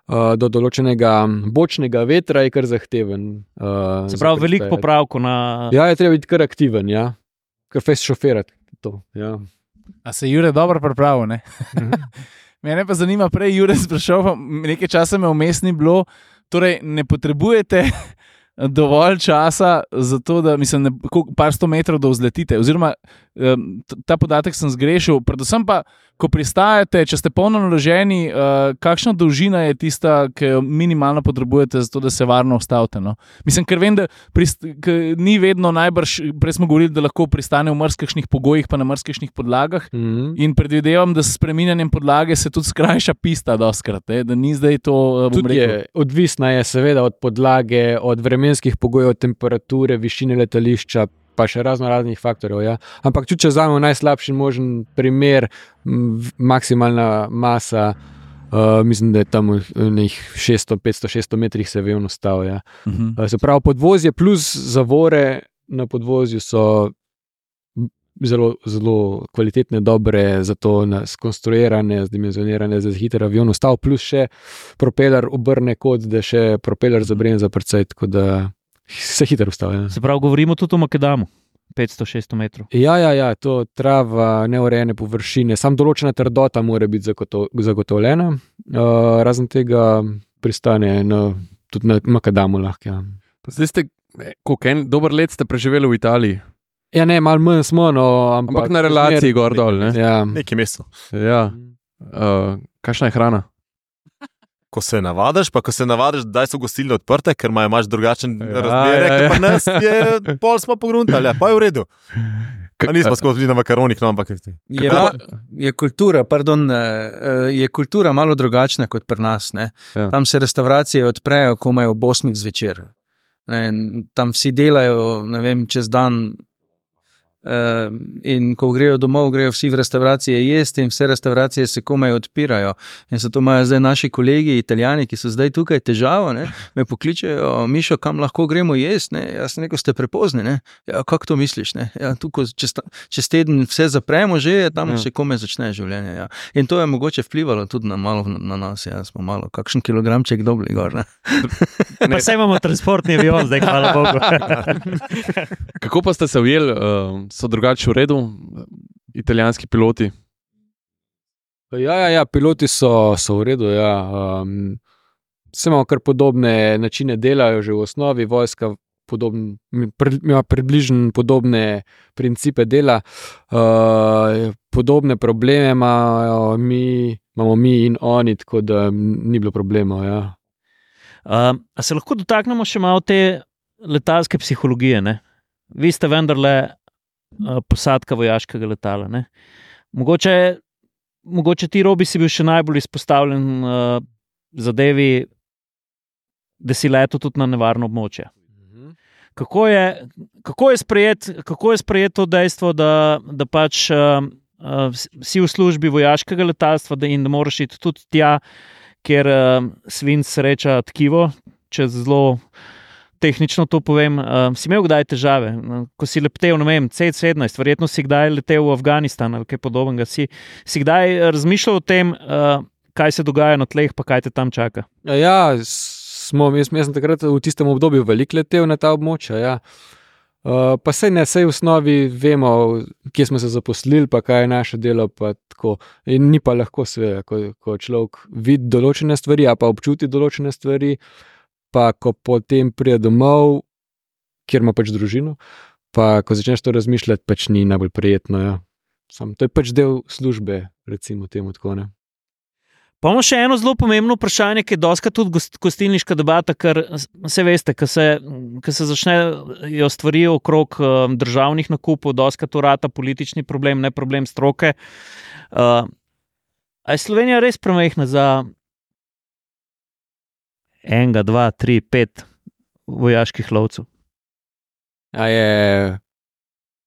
Uh, do določenega bočnega vetra je kar zahteven. Uh, Se pravi, veliko popravkov na. Ja, je treba biti kar aktiven, ja. kar fez šoferati. To, ja. A se Jure dobro pripravil? ne? Mhm. Mene pa zanima, prej Jure sprašal, pa nekaj časa me vmes ni bilo. Torej, ne potrebujete dovolj časa to, da mislim, ne, koliko- par sto metrov do vzletite. Oziroma, t- ta podatek sem zgrešil. Predvsem pa, ko pristajate, če ste polno naloženi, uh, kakšna dolžina je tista, ki jo minimalno potrebujete, zato da se varno ustavite. No? Mislim, ker vem, da prist, k, ni vedno najbrž, prej smo govorili, da lahko pristane v mrzkih pogojih, pa na mrzkih podlagah. Mhm. In predvidevam, da s spreminjanjem podlage se tudi skrajša pista, doskrat, eh, da ni zdaj to, rekel. je, odvisna je seveda od podlage, od vremenskih pogojev, temperature, višine letališča, pa še razno raznih faktorjev. Ja. Ampak tudi če vzamemo najslabši možen primer, maksimalna masa. Uh, mislim, da je tam nekih 600, 500, 600 metrih se avion ustavlja. Mhm. Uh, se pravi, podvozje plus zavore na podvozju so zelo, zelo kvalitetne, dobre, zato skonstruirane, zdimenzionirane za hiter avion. Ostal plus še propeler obrne kot, da še propeler zabrne za precej, tako da se hitro ustavlja. Se pravi, govorimo tudi o Makedamu, 500-600 metrov. Ja, ja, ja, to trava, neurejene površine, sam določena trdota mora biti zagoto- zagotovljena, uh, razen tega pristane na, tudi na Makadamu lahko. Ja. Zdaj ste, koliko en dober let ste preživeli v Italiji, Ja, ne, malo manj smo, no, ampak, ampak na relaciji zmer- gor dol. Ne? Ja. Nekaj mesto. Ja. Uh, kakšna je hrana? Ko se navadiš, pa ko se navadiš, da so gostilne odprte, ker imajo imaš drugačen Ja, razmerje, ja, ja, ja. pa nas je, pol smo pogruntali, ja, pa je v redu. K- A nismo skozi bili na makaronih, no, ampak Je, ma, je, kultura, pardon, eh, eh, je kultura malo drugačna kot pri nas. ne. Ja. Tam se restauracije odprejo, komaj ob 8 zvečer. Ne, Tam vsi delajo ne vem, čez dan. Uh, in ko grejo domov, grejo vsi v restauracije jesti, in vse restauracije se komaj odpirajo. In zato imajo zdaj naši kolegi, italijani, ki so zdaj tukaj težavo, ne, me pokličejo, Mišo, kam lahko gremo jesti. Ne? Jaz sem rekel, ste prepozni. Ne? Ja, kako to misliš? Ne? Ja, tukaj, čez, ta- čez teden vse zapremo, že je tam, Ja. še komaj začne življenje. Ja. In to je mogoče vplivalo tudi na, malo na, na nas. Ja. Smo malo, kakšen kilogramček dobili gor. Ne? Pa saj imamo transportni avion, zdaj hvala Bogu. Kako pa ste se ujeli, uh, so drugače v redu, italijanski piloti? Ja, ja, ja, piloti so, so v redu. Ja. Um, Vse imamo kar podobne načine dela, že v osnovi, vojska podobn, ima približno podobne principe dela, uh, podobne probleme imajo mi, imamo mi in oni, tako da ni bilo problemov. Ja. Uh, a se lahko dotaknemo še malo te letalske psihologije? Ne? Vi ste vendarle posadka vojaškega letala. Ne? Mogoče, mogoče ti robi si bil še najbolj izpostavljen uh, zadevi, da si letel tudi na nevarno območje. Kako je, kako je, sprejet, kako je sprejet to dejstvo, da, da pač uh, uh, si v službi vojaškega letalstva da in da moraš iti tudi tja, kjer uh, svinc sreča tkivo, če zelo tehnično to povem. Uh, si imel kdaj težave, No, ko si letel, ne vem, C-17, verjetno si kdaj letel v Afganistan ali kaj podobnega. Si, si kdaj razmišljal o tem, uh, kaj se dogaja na tleh, pa kaj te tam čaka? Ja, Ja, smo, jaz, jaz sem takrat v tistem obdobju veliko letel na ta območja. Ja. Uh, pa sej ne, sej v osnovi vemo, kje smo se zaposlili, pa kaj je naše delo. pa ni pa lahko, seveda, ko, ko človek vidi določene stvari, a pa občuti določene stvari, pa ko potem pride domov, kjer ima pač družino, pa ko začneš to razmišljati, pač ni najbolj prijetno. Ja. Sam, to je pač del službe, recimo temu tako. Ne. Pa imamo še eno zelo pomembno vprašanje, ki je doska tudi gost- gostilniška debata, ker se veste, ko se, ko se začnejo stvari okrog uh, državnih nakupov, doska to rata politični problem, ne problem stroke. Uh, je Slovenija res premehna za enega, dva, tri, pet vojaških lovcev? A je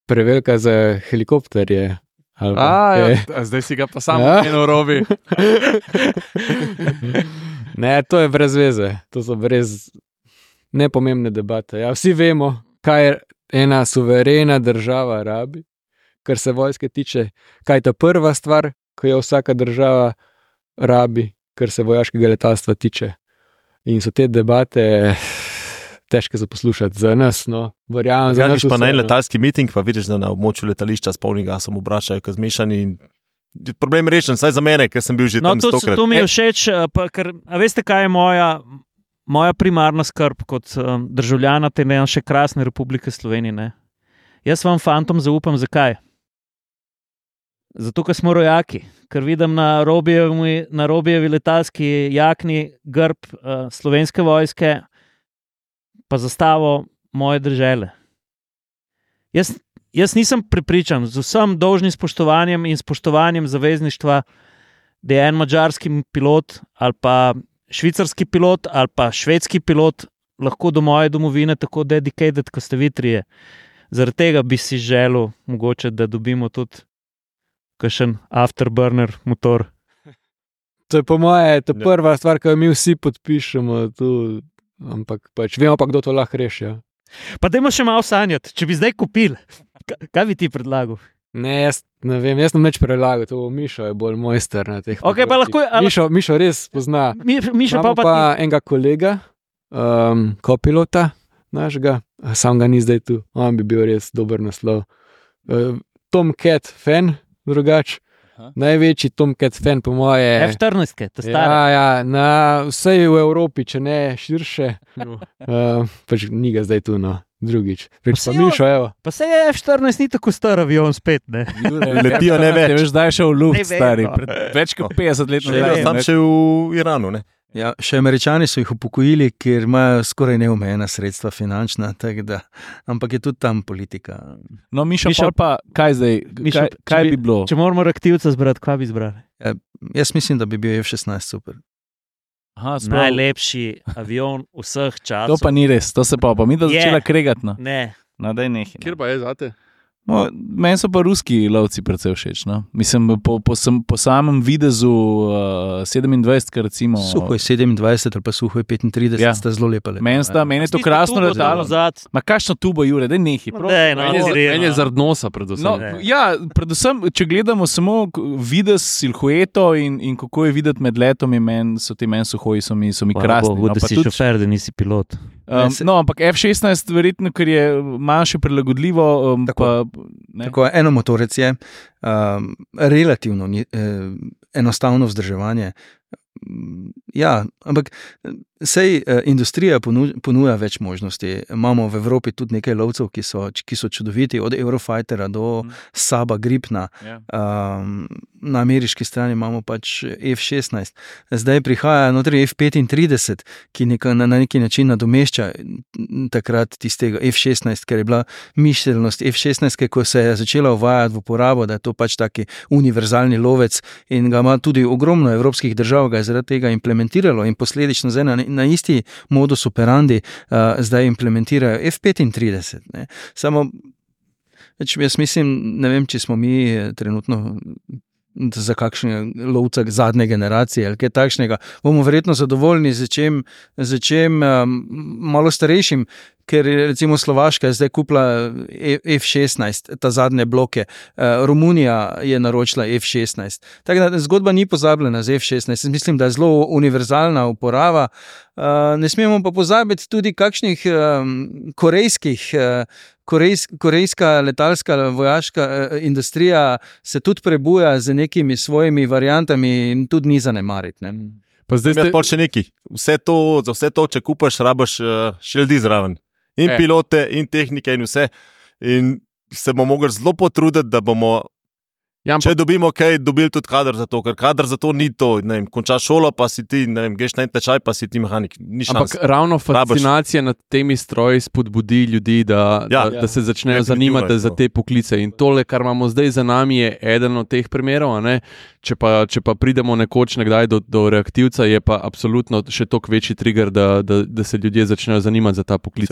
prevelika za helikopterje. ali pa A, ja, a zdaj si ga pa samo Ja. eno robi. ne, to je brez veze, to so brez nepomembne debate. Ja, vsi vemo, kaj ena suverena država rabi, kar se vojske tiče, kaj je ta prva stvar, ki jo vsaka država rabi, kar se vojaškega letalstva tiče. In so te debate težke za poslušati za nas, no, verjamem, za nas. Greš pa na en vseeno. letalski miting, pa vidiš, da na območju letališča s polnim gasom obračajo, kot zmešani. in Problem je rešen, saj za mene, ker sem bil že No, tam to, stokrat. to mi je všeč, eh, pa, ker, a veste, kaj je moja, moja primarna skrb kot um, državljana te naše krasne Republike Slovenije. Ne? Jaz vam, fantom, zaupam, zakaj. Zato, ker smo rojaki, ker vidim na Robijevi, na Robijevi letalski jakni grb uh, slovenske vojske, pa zastavo moje države. Jaz, jaz nisem prepričan, z vsem dolžnim spoštovanjem in spoštovanjem zavezništva, da je en mačarski pilot ali pa švicarski pilot ali pa švedski pilot lahko do moje domovine tako dedicated, kot ste vi trije. Zaradi tega bi si želel, mogoče, da dobimo tudi kakšen afterburner motor. To je po moje to Ja. prva stvar, ki jo mi vsi podpišemo. Tu, ampak pač, vemo pa, kdo to lahko reši. Ja. Pa dajmo še malo sanjati, če bi zdaj kupili. Ka- Kaj bi ti predlagal? Ne, jaz ne vem, jaz sem neč prelagal, to Mišo je bolj mojster na teh. Okej, pa lahko je- a- Mišo, Mišo res pozna. Mi, Miša pa, Imamo pa, pa pa enega kolega, um, kopilota našega, sam ga ni zdaj tu, on bi bil res dober naslov. Uh, Tom Cat, fan, drugač. Aha. Največji Tom Cat fan, po moje. F14, to staro. Ja, ja, na vsej v Evropi, če ne širše. Uh, pač ni ga zdaj tu, no, drugič. Reč pa Mišo, evo. Pa se je F14 ni tako star avion spet. Ne? Letijo ne več. Te veš, da je šel v Ne luft, stari. no. Pred več kot 50 let Še, nazaj. tam ne. še v Iranu. Ne? Ja, še američani so jih upokojili, ker imajo skoraj neomejena sredstva finančna, da, ampak je tudi tam politika. No, Miša, Miša- pa kaj zdaj? Miša, kaj kaj bi- bi bilo? Če moramo reaktivca zbrati, kaj bi zbrali? Jaz mislim, da bi bil F-16 super. Aha, sprav, Najlepši avion vseh časov. to pa ni res, to se pa, pa mi da začela kregati. No. Ne, No, daj nehaj, no. Kjer pa je zate? No, meni so pa ruski lovci predvsej všeč. No. Mislim, po, po, sam, po samem videzu uh, 27, kar recimo. Suho je 27 ali pa suho je 35, Ja. ja. sta zelo lepa. Meni, sta, meni je to krasno letalo. Ma kakšno tubo, Jure, da nehi. No, daj, no, Meni je, zrejno. meni je zaradi nosa, predvsem. No, Ne. ja, predvsem, če gledamo samo videz silhueto in, in kako je videti med letom, men, so ti meni suhoji, so mi, so mi krasni. Bogu, no, da pa si tudi- šofer, da nisi pilot. Um, no, ampak F-16, verjetno, ker je manjše prilagodljivo. Um, Tako. pa, ne. Tako eno motorec je um, relativno ni, eh, enostavno vzdrževanje. Ja, ampak sej eh, industrija ponu, ponuja več možnosti. Imamo v Evropi tudi nekaj lovcev, ki so, ki so čudoviti, od Eurofightera do Mm. Saba Gripna. Ja. Um, na ameriški strani imamo pač F-16, zdaj prihaja notri F-35, ki neka, na, na neki način nadomešča mm, takrat tistega F-16, ker je bila mišljenost F-16, ko se je začela uvajati v uporabo, da je to pač taki univerzalni lovec in ga ima tudi ogromno evropskih držav, ga je zaradi tega implementiralo in posledično zdaj na, na isti modus operandi uh, zdaj implementirajo F-35. Ne. Samo Več, jaz mislim, ne vem, če smo mi eh, trenutno za kakšnega lovca zadnje generacije ali kaj takšnega. Bomo verjetno zadovoljni z čem, z čem um, malo starejšim, ker recimo Slovaška je zdaj kupila E- F-16, ta zadnje bloke, uh, Romunija je naročila F-16. Tako da zgodba ni pozabljena z F-16. Jaz Mislim, da je zelo univerzalna uporaba. Uh, ne smemo pa pozabiti tudi kakšnih um, korejskih. Uh, Korejs, korejska letalska vojaška eh, industrija se tudi prebuja z nekimi svojimi variantami in tudi ni zanemariti. Ne. Pa zdaj ste, pa še nekaj. Vse to, za vse to, če kupaš, rabaš uh, šildi zraven. In E. e. pilote, in tehnike, in vse. In se bomo mogli zelo potruditi, da bomo Ja, Če ampak, dobimo kaj, dobili tudi kader za to, ker kader za to ni to. ne Vem, končaš šolo, pa si ti, ne vem, greš na en tečaj, pa si ti mehanik. Ni ampak ravno fascinacija nad temi stroji spodbudi ljudi, da, Ja. da, da se začnejo Definitivno zanimati za te poklice. In tole, kar imamo zdaj za nami, je eden od teh primerov. a ne. Če pa, če pa pridemo nekoč nekdaj do, do reaktivca, je pa absolutno še toliko večji trigger, da, da, da se ljudje začnejo zanimati za ta poklic.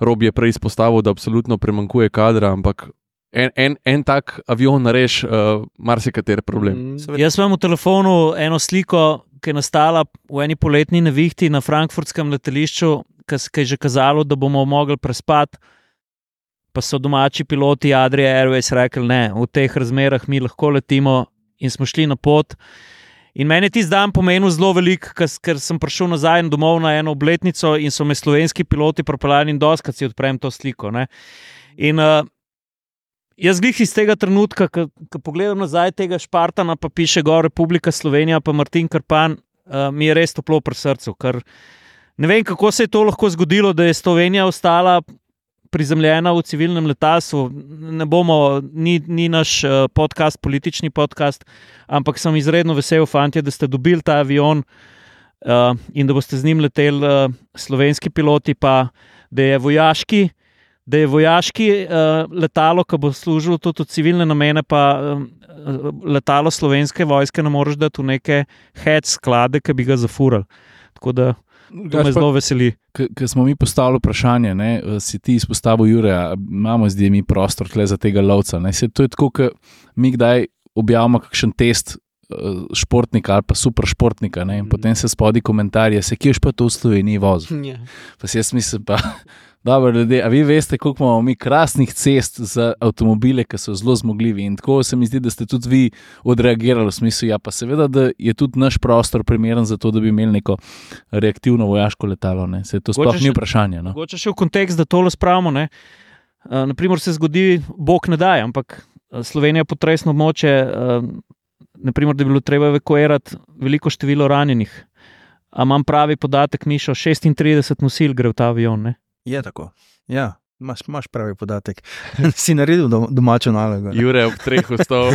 Rob je prej izpostavil, da absolutno premankuje kadra, ampak en, en, en tak avion reš uh, marsikater problem. Mm. Jaz imam v telefonu eno sliko, ki je nastala v eni poletni nevihti na frankfurtskem letališču, ki je že kazalo, da bomo mogli prespati. Pa so domači piloti Adria Airways rekli, ne, v teh razmerah mi lahko letimo, in smo šli na pot. In meni je tisti dan pomenil zelo veliko, ker sem prišel nazaj domov na eno obletnico in so me slovenski piloti propeljali in doskrat si odprem to sliko. Ne. In uh, jaz glih iz tega trenutka, ko pogledam nazaj tega Špartana, pa piše Gor Republika Slovenija, pa Martin Krpan, uh, mi je res toplo pri srcu. Ker ne vem, kako se je to lahko zgodilo, da je Slovenija ostala prizemljena v civilnem letalstvu. Ne bomo, ni, ni naš uh, podcast, politični podcast, ampak sem izredno vesel, fanti, da ste dobili ta avion uh, in da boste z njim leteli uh, slovenski piloti, pa da je vojaški. Da je vojaški uh, letalo, ki bo služilo tudi v civilne namene, pa um, letalo slovenske vojske, ne moreš dati v neke head sklade, ki bi ga zafurali. Tako da to me zelo veseli. Ker smo mi postavili vprašanje, ne, eh, si ti izpostavil, Jure, a imamo zdaj mi prostor tle za tega lovca. Ne, se, to je tako, kot mi kdaj objavimo kakšen test športnika ali pa super športnika, ne, in potem se spodi komentarje, se kje pa to v Sloveniji vozi. Ja. Pa si jaz mislim, pa, dobro, ljudje, a vi veste, koliko imamo mi krasnih cest za avtomobile, ki so zelo zmogljivi. In tako se mi zdi, da ste tudi vi odreagirali v smislu, ja, pa seveda, da je tudi naš prostor primeren za to, da bi imeli neko reaktivno vojaško letalo. Ne. Se to sploh Mogoče ni še- vprašanje. No. Mogoče še v kontekst, da to spravimo. Ne? Uh, naprimer, se zgodi, bog ne daje, ampak eh, Slovenija je potresno območje, uh, naprimer, da bi bilo treba evakuirati veliko število ranjenih. A imam pravi podatek, Mišo, 36 nosil gre v ta avion. Ne? Je tako. Ja, imaš, imaš pravi podatek. si naredil dom, domačo nalogo. ne? Jure ob treh vstal.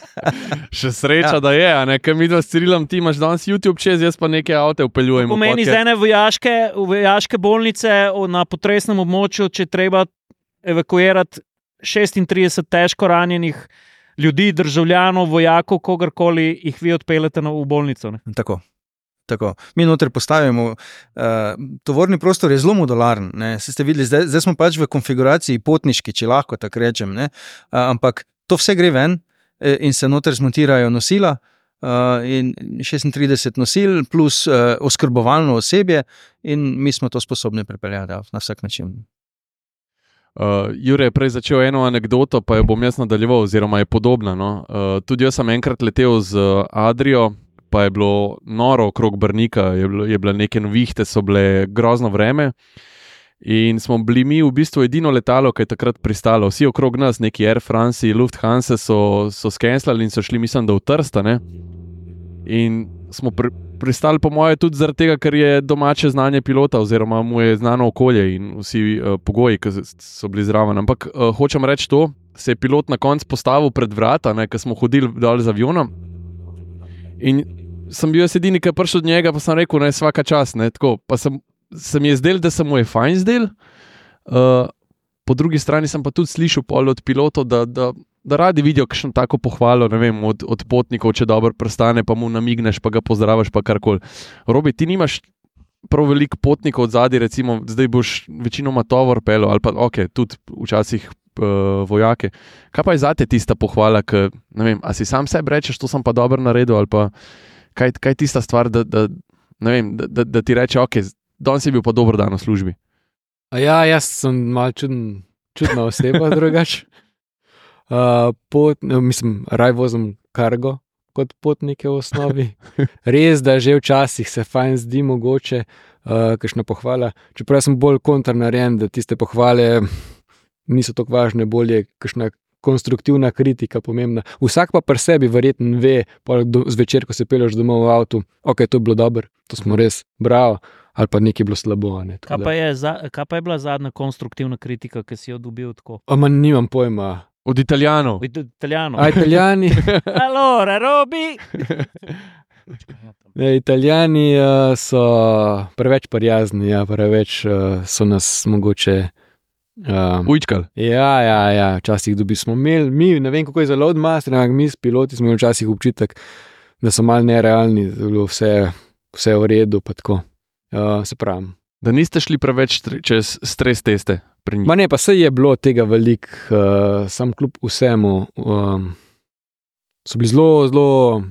Še sreča, ja. da je, a ne, ker mi dva s Cirilom, ti imaš danes YouTube čez, jaz pa neke avte upeljujem. Pomeni iz ene vojaške, vojaške bolnice na potresnem območju, če treba evakuirati 36 težko ranjenih ljudi, državljanov, vojakov, kogarkoli, jih vi odpeljete na, v bolnico. Ne? Tako. Tako. Mi noter postavimo, uh, tovorni prostor je zelo modularen. Ste videli, zdaj, zdaj smo pač v konfiguraciji potniški, če lahko tako rečem. ne. Uh, ampak to vse gre ven eh, in se noter zmontirajo nosila. Uh, in 36 nosil, plus uh, oskrbovalno osebje, in mi smo to sposobni pripeljati ja, na vsak način. Uh, Jure je prej začel eno anegdoto, pa jo bom jaz nadaljeval, oziroma je podobna. No? Uh, tudi jaz sem enkrat letel z Adrijo, pa je bilo noro okrog Brnika, je, bilo, je bile neke novihte, so bile grozno vreme. In smo bili mi v bistvu edino letalo, ki je takrat pristalo. Vsi okrog nas, neki Air France, Lufthansa, so, so skenslali in so šli, mislim, da v Trsta. Ne? In smo pri, pristali, po mojem, tudi zaradi tega, ker je domače znanje pilota, oziroma mu je znano okolje in vsi uh, pogoji, ki so bili zraven. Ampak uh, hočem reči to, se je pilot na koncu postavil pred vrata, ker smo hodili dol z avionom. In sem bil jaz edini, ki je prišel od njega, pa sem rekel, je vsaka čas. Ne, tako, pa sem, se mi je zdel, da se mu je fajn zdel. Uh, po drugi strani sem pa tudi slišal od pilotov, da, da, da radi vidijo kakšno tako pohvalo ne vem, od, od potnikov, če dobro prestane, pa mu namigneš, pa ga pozdraviš, pa karkoli. Robi, ti nimaš prav veliko potnikov zadaj, recimo, zdaj boš večinoma tovor pelil ali pa ok, tudi včasih. Uh, vojake. Kaj pa je za te tista pohvala, ki vem, a si sam sebi rečeš, to sem pa dobro naredil, ali pa kaj, kaj je tista stvar, da, da, vem, da, da, da ti reče, ok, danes je bil pa dober dan v službi. A ja, jaz sem mal čuden, čudna oseba, drugače. Uh, pot, no, mislim, raj vozim kargo kot potnike v osnovi. Res, da že včasih se fajn zdi mogoče, uh, kakšna pohvala. Čeprav sem bolj kontrnaren, da tiste pohvale niso tako važne, bolje kakšna konstruktivna kritika pomembna. Vsak pa pri sebi verjetno ve, pol do, zvečer, ko se peleš domov v avtu, ok, to je bilo dobro, to smo res bravo, ali pa nekaj je bilo slabo. a Ne, Kaj pa, je, za, kaj pa je bila zadnja konstruktivna kritika, ki si jo dobil tako? Ama nimam pojma. Od Italijanov. Od Italijanov. A Italijani, Allora, Robi. ne, Italijani uh, so preveč prijazni, ja, preveč uh, so nas mogoče. Um, Ujčkal. ja, ja, ja, včasih dobi smo imeli, mi ne vem kako je za loadmaster, ampak mi s piloti smo imeli včasih občutek, da so mal nerealni, da je bilo vse, vse v redu. pa tako. Uh, se pravi. Da niste šli preveč čez stres teste pri njih. Ma ne, pa se je bilo tega veliko, uh, sam kljub vsemu. Um, so bili zelo, zelo,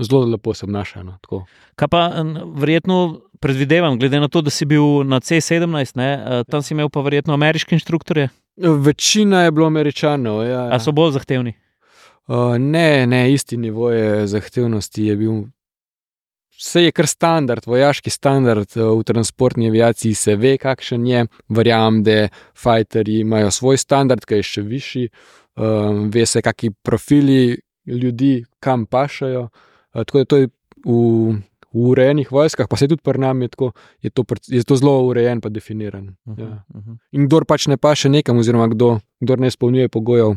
zelo lepo se obnašali. No, tako. Kaj pa verjetno predvidevam, glede na to, da si bil na C17, ne, eh, tam si imel pa verjetno ameriške inštruktorje, Večina je bilo američanov. Ja, ja. a so bolj zahtevni. Uh, ne, ne, isti nivo je zahtevnosti je bil. Vse je kar standard, vojaški standard uh, v transportni aviaciji se ve, kakšen je. Verjamem, da fajterji imajo svoj standard, ki je še višji, um, ve se, kakšni profili ljudi kam pašajo. Uh, tako da to je v, v urejenih vojskah, pa se tudi pri nami je, tako, je, to, je to zelo urejen in definiran. Mhm, Ja. mhm. In kdo pač ne paše nekam, oziroma kdo, kdo ne izpolnjuje pogojev,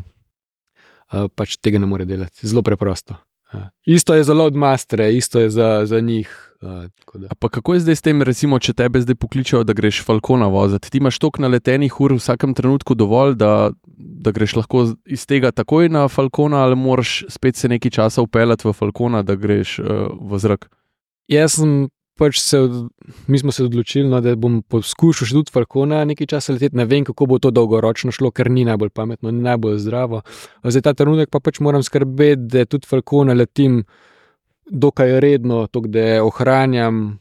uh, pač tega ne more delati. Zelo preprosto. Uh, isto je za loadmastere, isto je za, za njih. Uh, tako da. A pa kako je zdaj s tem, recimo, če tebe zdaj pokličejo, da greš Falcona voziti? Ti imaš toliko naletenih ur v vsakem trenutku dovolj, da, da greš lahko iz tega takoj na Falcona, ali moraš spet se nekaj časa upeljati v Falcona, da greš uh, v zrak. Jaz sem pač se, od- mi smo se odločili, no, da bom poskušal še tudi Falcona nekaj časa leteti. Ne vem, kako bo to dolgoročno šlo, ker ni najbolj pametno, ni najbolj zdravo. Zdaj ta trenutek pa pač moram skrbeti, da tudi Falcona letim dokaj redno, tako da ohranjam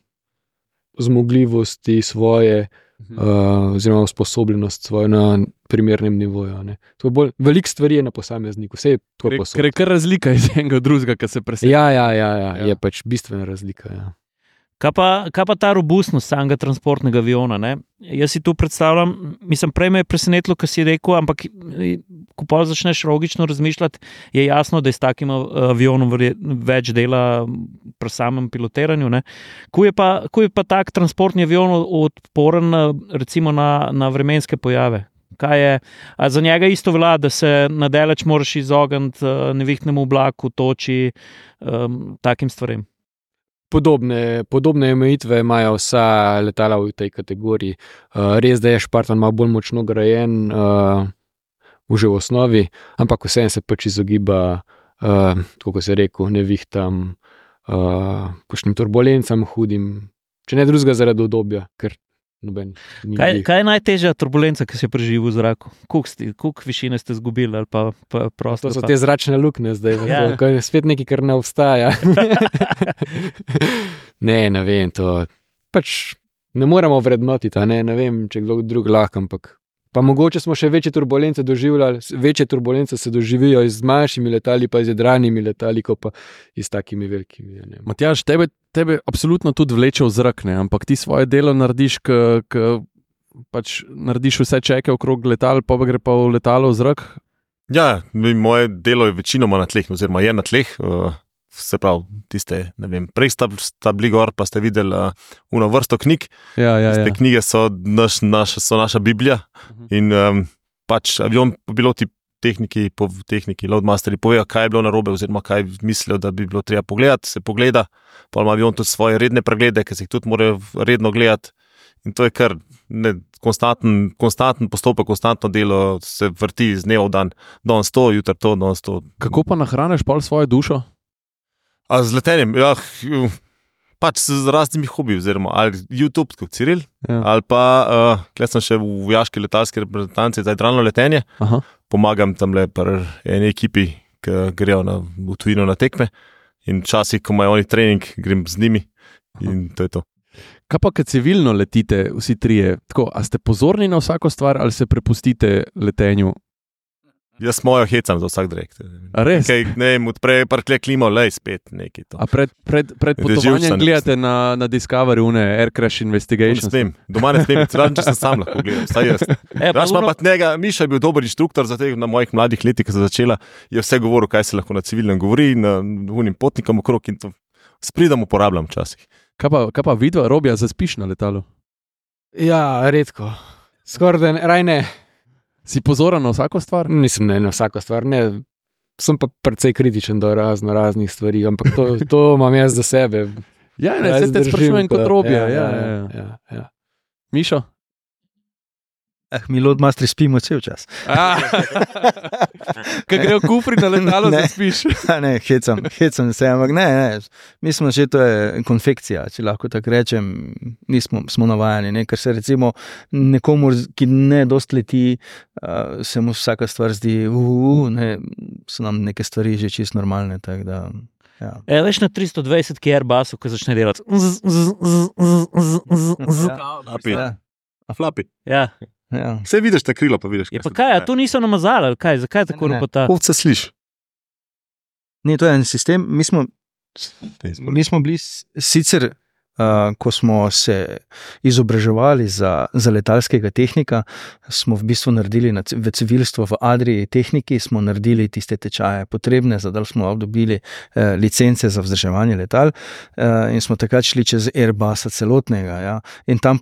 zmogljivosti svoje. Uh, oziroma usposobljenost svojo na primernem nivoju. ne. To je bolj, veliko stvari je na posamezniku, vse je to posod. ker je kar razlika iz enega drugega, ki se preseže. Ja, ja, ja, ja, Ja. je pač bistvena razlika. Ja. Kaj pa, kaj pa ta robustnost samega transportnega aviona? Ne? Jaz si tu predstavljam, mislim, prej me je presenetilo, kar si rekel, ampak eh, ko pa začneš logično razmišljati, je jasno, da je s takim av- avionom več dela pri samem pilotiranju. Ko je, pa, ko je pa tak transportni avion odporen na, recimo na, na vremenske pojave? Kaj je, za njega isto velja, da se nadaleč moraš izogniti eh, nevihtnemu oblaku, toči, um, takim stvarem. Podobne, podobne omejitve imajo vsa letala v tej kategoriji. Uh, res, da je Špartan malo bolj močno grajen, uh, v osnovi, ampak vseeno se pač izogiba, uh, kot se je rekel, nevihtam, uh, kakšnim turbulencam hudim, če ne drugega zaradi obdobja, ker noben. Kaj, kaj je najtežja turbulenca, ki si jo preživel v zraku? Koliko višine ste izgubili pa, pa To prosto? so te zračne luknje zdaj, Ja. to je spet nekaj, kar ne obstaja. ne, ne vem, to pač ne moremo vrednotiti, ne, ne vem, če kdo drug lahko, ampak. Pa mogoče smo še večje turbulence doživljali, večje turbulence se doživijo z manjšimi letali, pa z jedranimi letali, kot pa s takimi velikimi. a ne. Matjaž, tebe, tebe absolutno tudi vleče v zrak, ne? ampak ti svoje delo narediš, ki pač narediš vse čeke okrog letal, pa gre pa v letalo v zrak. Ja, moje delo je večinoma na tleh, oziroma je na tleh. Uh, se pravi, tiste, ne vem, prej sta, sta bili gor, pa ste videli uh, uno vrsto knjig. Ja, ja, Te ja. knjige so, naš, naš, so naša Biblija Mhm. in um, pač avion, piloti, tehniki, po, tehniki, loadmasteri povejo, kaj je bilo narobe, oziroma kaj mislijo, da bi bilo treba pogledati. Se pogleda, pa ima avion tudi svoje redne preglede, ki se jih tudi morajo redno gledati. In to je kar ne, konstanten, konstanten postopek, konstantno delo, se vrti iz dneva v dan, danes to, jutri to, danes to. Kako pa nahraniš pol svojo dušo? A z letenjem, ja, pač z raznimi hobiji, oziroma ali YouTube, kot Ciril, Ja. ali pa uh, klej sem še v vojaški letalski reprezentanci za hidralno letenje, Aha. pomagam tam le pri eni ekipi, ki grejo na, v tujino na tekme. In včasih, ko imajo oni trening, grem z njimi in to je to. Kaj pa, kad civilno letite, vsi trije? Tako, a ste pozorni na vsako stvar ali se prepustite letenju? Jaz mojo hecam za vsak res? Kaj, ne vem, odpre parkle klimo, le spet nekaj. To. A pred, pred, pred potovanjem gledate na, na Discovery, une Air Crash Ne Investigation? smem, doma ne smem, razen če sem sam lahko gledal, vsaj jaz. E, pa pa pa njega, Miša je bil dober inštruktor za te na mojih mladih letih, ko sem začela, je vse govoril, kaj se lahko na civilnem govori, na unim potnikom okrog in to s pridom uporabljam včasih. Kaj pa, kaj pa vidva, robija, zaspiš na letalu? Ja, redko. Skoraj da ne, raj ne. Si pozoren na vsako stvar? Nisem ne na vsako stvar, ne. Sem pa precej kritičen do razno raznih stvari, ampak to, to imam jaz za sebe. Ja, ne, Jaz se te sprašujem kot robija. Ja, Ja, ja, ja, ja. ja, ja. Mišo? Eh, mi loadmastri spimo cel čas. Kaj gre v kufri na letalo, Ne. da spiš? Ne, hecam, hecam se, ampak ne, ne. Mi smo že, to je konfekcija, če lahko tako rečem, nismo smo navajeni. Ne? Ker se recimo nekomu, ki ne dost leti, uh, se mu vsaka stvar zdi, uh, ne, so nam neke stvari že čist normalne. tak Da, ja. E, veš na 320 ki je Airbusu, ko začne delati. Z, z, z, z, z, z, z. Flapi. Ja, A flapi. Ja. Vse vidiš, te krilo pa vidiš. Je pa kaj, a to niso namazali, ali kaj, zakaj tako Ne, ne. ropota? Ovce sliš. Ne, to je en sistem. Mi smo, mi smo bili sicer, uh, ko smo se izobraževali za, za letalskega tehnika, smo v bistvu naredili na, v civilstvu v Adriji tehniki, smo naredili tiste tečaje potrebne, zato smo dobili uh, licence za vzdrževanje letal uh, in smo takrat šli čez Airbusa celotnega. Ja, in tam.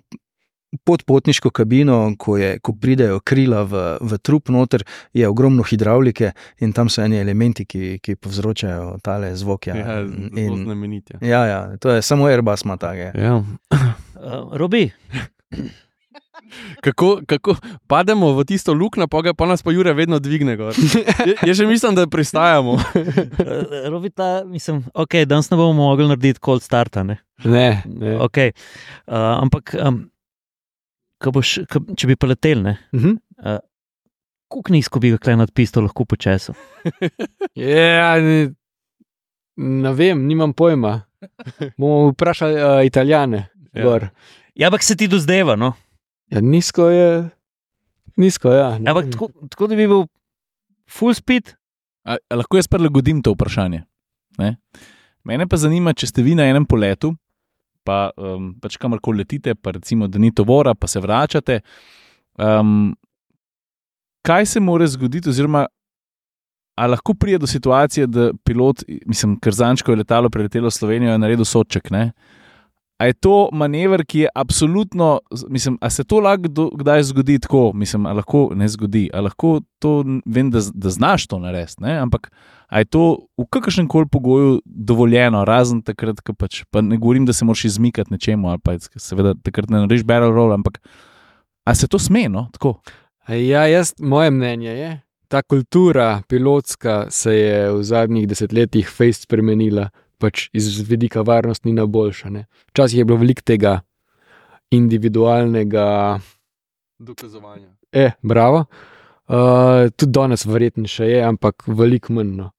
Pod potniško kabino, ko, je, ko pridejo krila v, v trup, noter je ogromno hidravlike in tam so eni elementi, ki, ki povzročajo tale zvoke. Ja, zelo in, znamenit. Ja. ja, ja, to je samo Airbus ima take. Ja. Uh, Robi, Kako, kako pademo v tisto luknjo, pa, pa nas pa Jure vedno dvigne. gor. Ja- Jaz že mislim, da pristajamo. uh, Robi ta, mislim, ok, danes ne bomo mogli narediti cold starta. Ne? Ne, ne. Okay. Uh, ampak, um, ko boš, ko, če bi pa letel, ne, Mhm. kako nizko bi ga klej nad pisto lahko počesal. Ja, ne, ne vem, nimam pojma. Bomo vprašali uh, Italijane. Ja. Ja. Ja, ampak se ti dozdeva. No? Ja, nizko je. Nizko, ja. ne Ampak tako, tako da bi bil full speed. A, a lahko jaz prilagodim to vprašanje? Ne? Mene pa zanima, če ste vi na enem poletu, pa um, pač kamorkoli letite, pa recimo, da ni tovora, pa se vračate. Um, kaj se more zgoditi, oziroma ali lahko pride do situacije, da pilot, mislim, Krzančko je letalo preletelo Slovenijo in naredil soček. Ne? A je to manever, ki je absolutno, mislim, a se to lahko do- kdaj zgodi tako, mislim, a lahko ne zgodi, a lahko to, vem, da, da znaš to narediti, ne? ampak a je to v kakršnem koli pogoju dovoljeno, razen takrat, ko pač, pa ne govorim, da se moraš izmikati nečemu, ali pa seveda takrat ne narediš barrel roll, ampak a se to sme, no, tako. Ja, jaz, moje mnenje je, ta kultura pilotska se je v zadnjih desetletjih fejst spremenila, pač iz vidika varnosti na boljša. Ne. Včasih je bilo veliko tega individualnega, Dokazovanje. eh, bravo. Uh, tudi danes verjetno še je, ampak veliko manj. No.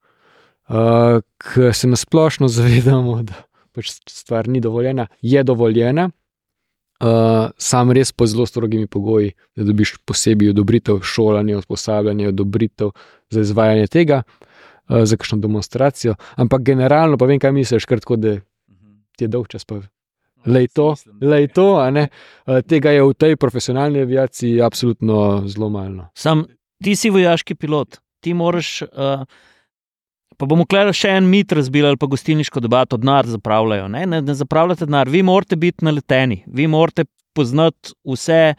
Uh, Ker se nasplošno zavedamo, da pač stvar ni dovoljena, je dovoljena, uh, sam res po zelo strogimi pogoji, da dobiš posebej odobritev šolanja, usposabljanja, odobritev za izvajanje tega, uh, za kakšno demonstracijo. Ampak generalno pa vem, kaj misliš, ker tako da ti je dolg čas. Pa... Lej to, lej to, a ne. Uh, tega je v tej profesionalni aviaciji absolutno zelo malo. Sam ti si vojaški pilot, ti moraš. Uh, pa bomo gledali še en mit razbili ali pa gostilniško debato, denar zapravljajo. Ne, ne, ne zapravljate denar, vi morate biti naleteni, vi morate poznati vse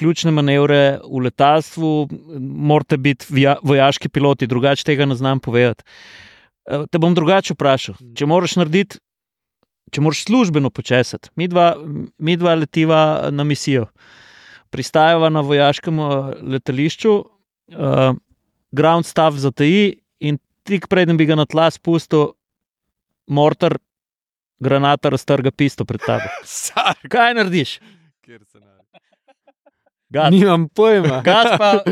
ključne manevre v letalstvu, morate biti vojaški piloti, drugače tega ne znam povedati. Eh, Te bom drugače vprašal. Če moraš narediti, če moraš službeno počesati, mi dva, mi dva letiva na misijo pristajava na vojaškem eh, letališču, uh, ground staff zataji in tik preden bi ga na tla spustil, mortar, granata raztrga pisto pred tabo. Kaj narediš? Gas, Nimam pojma. pa.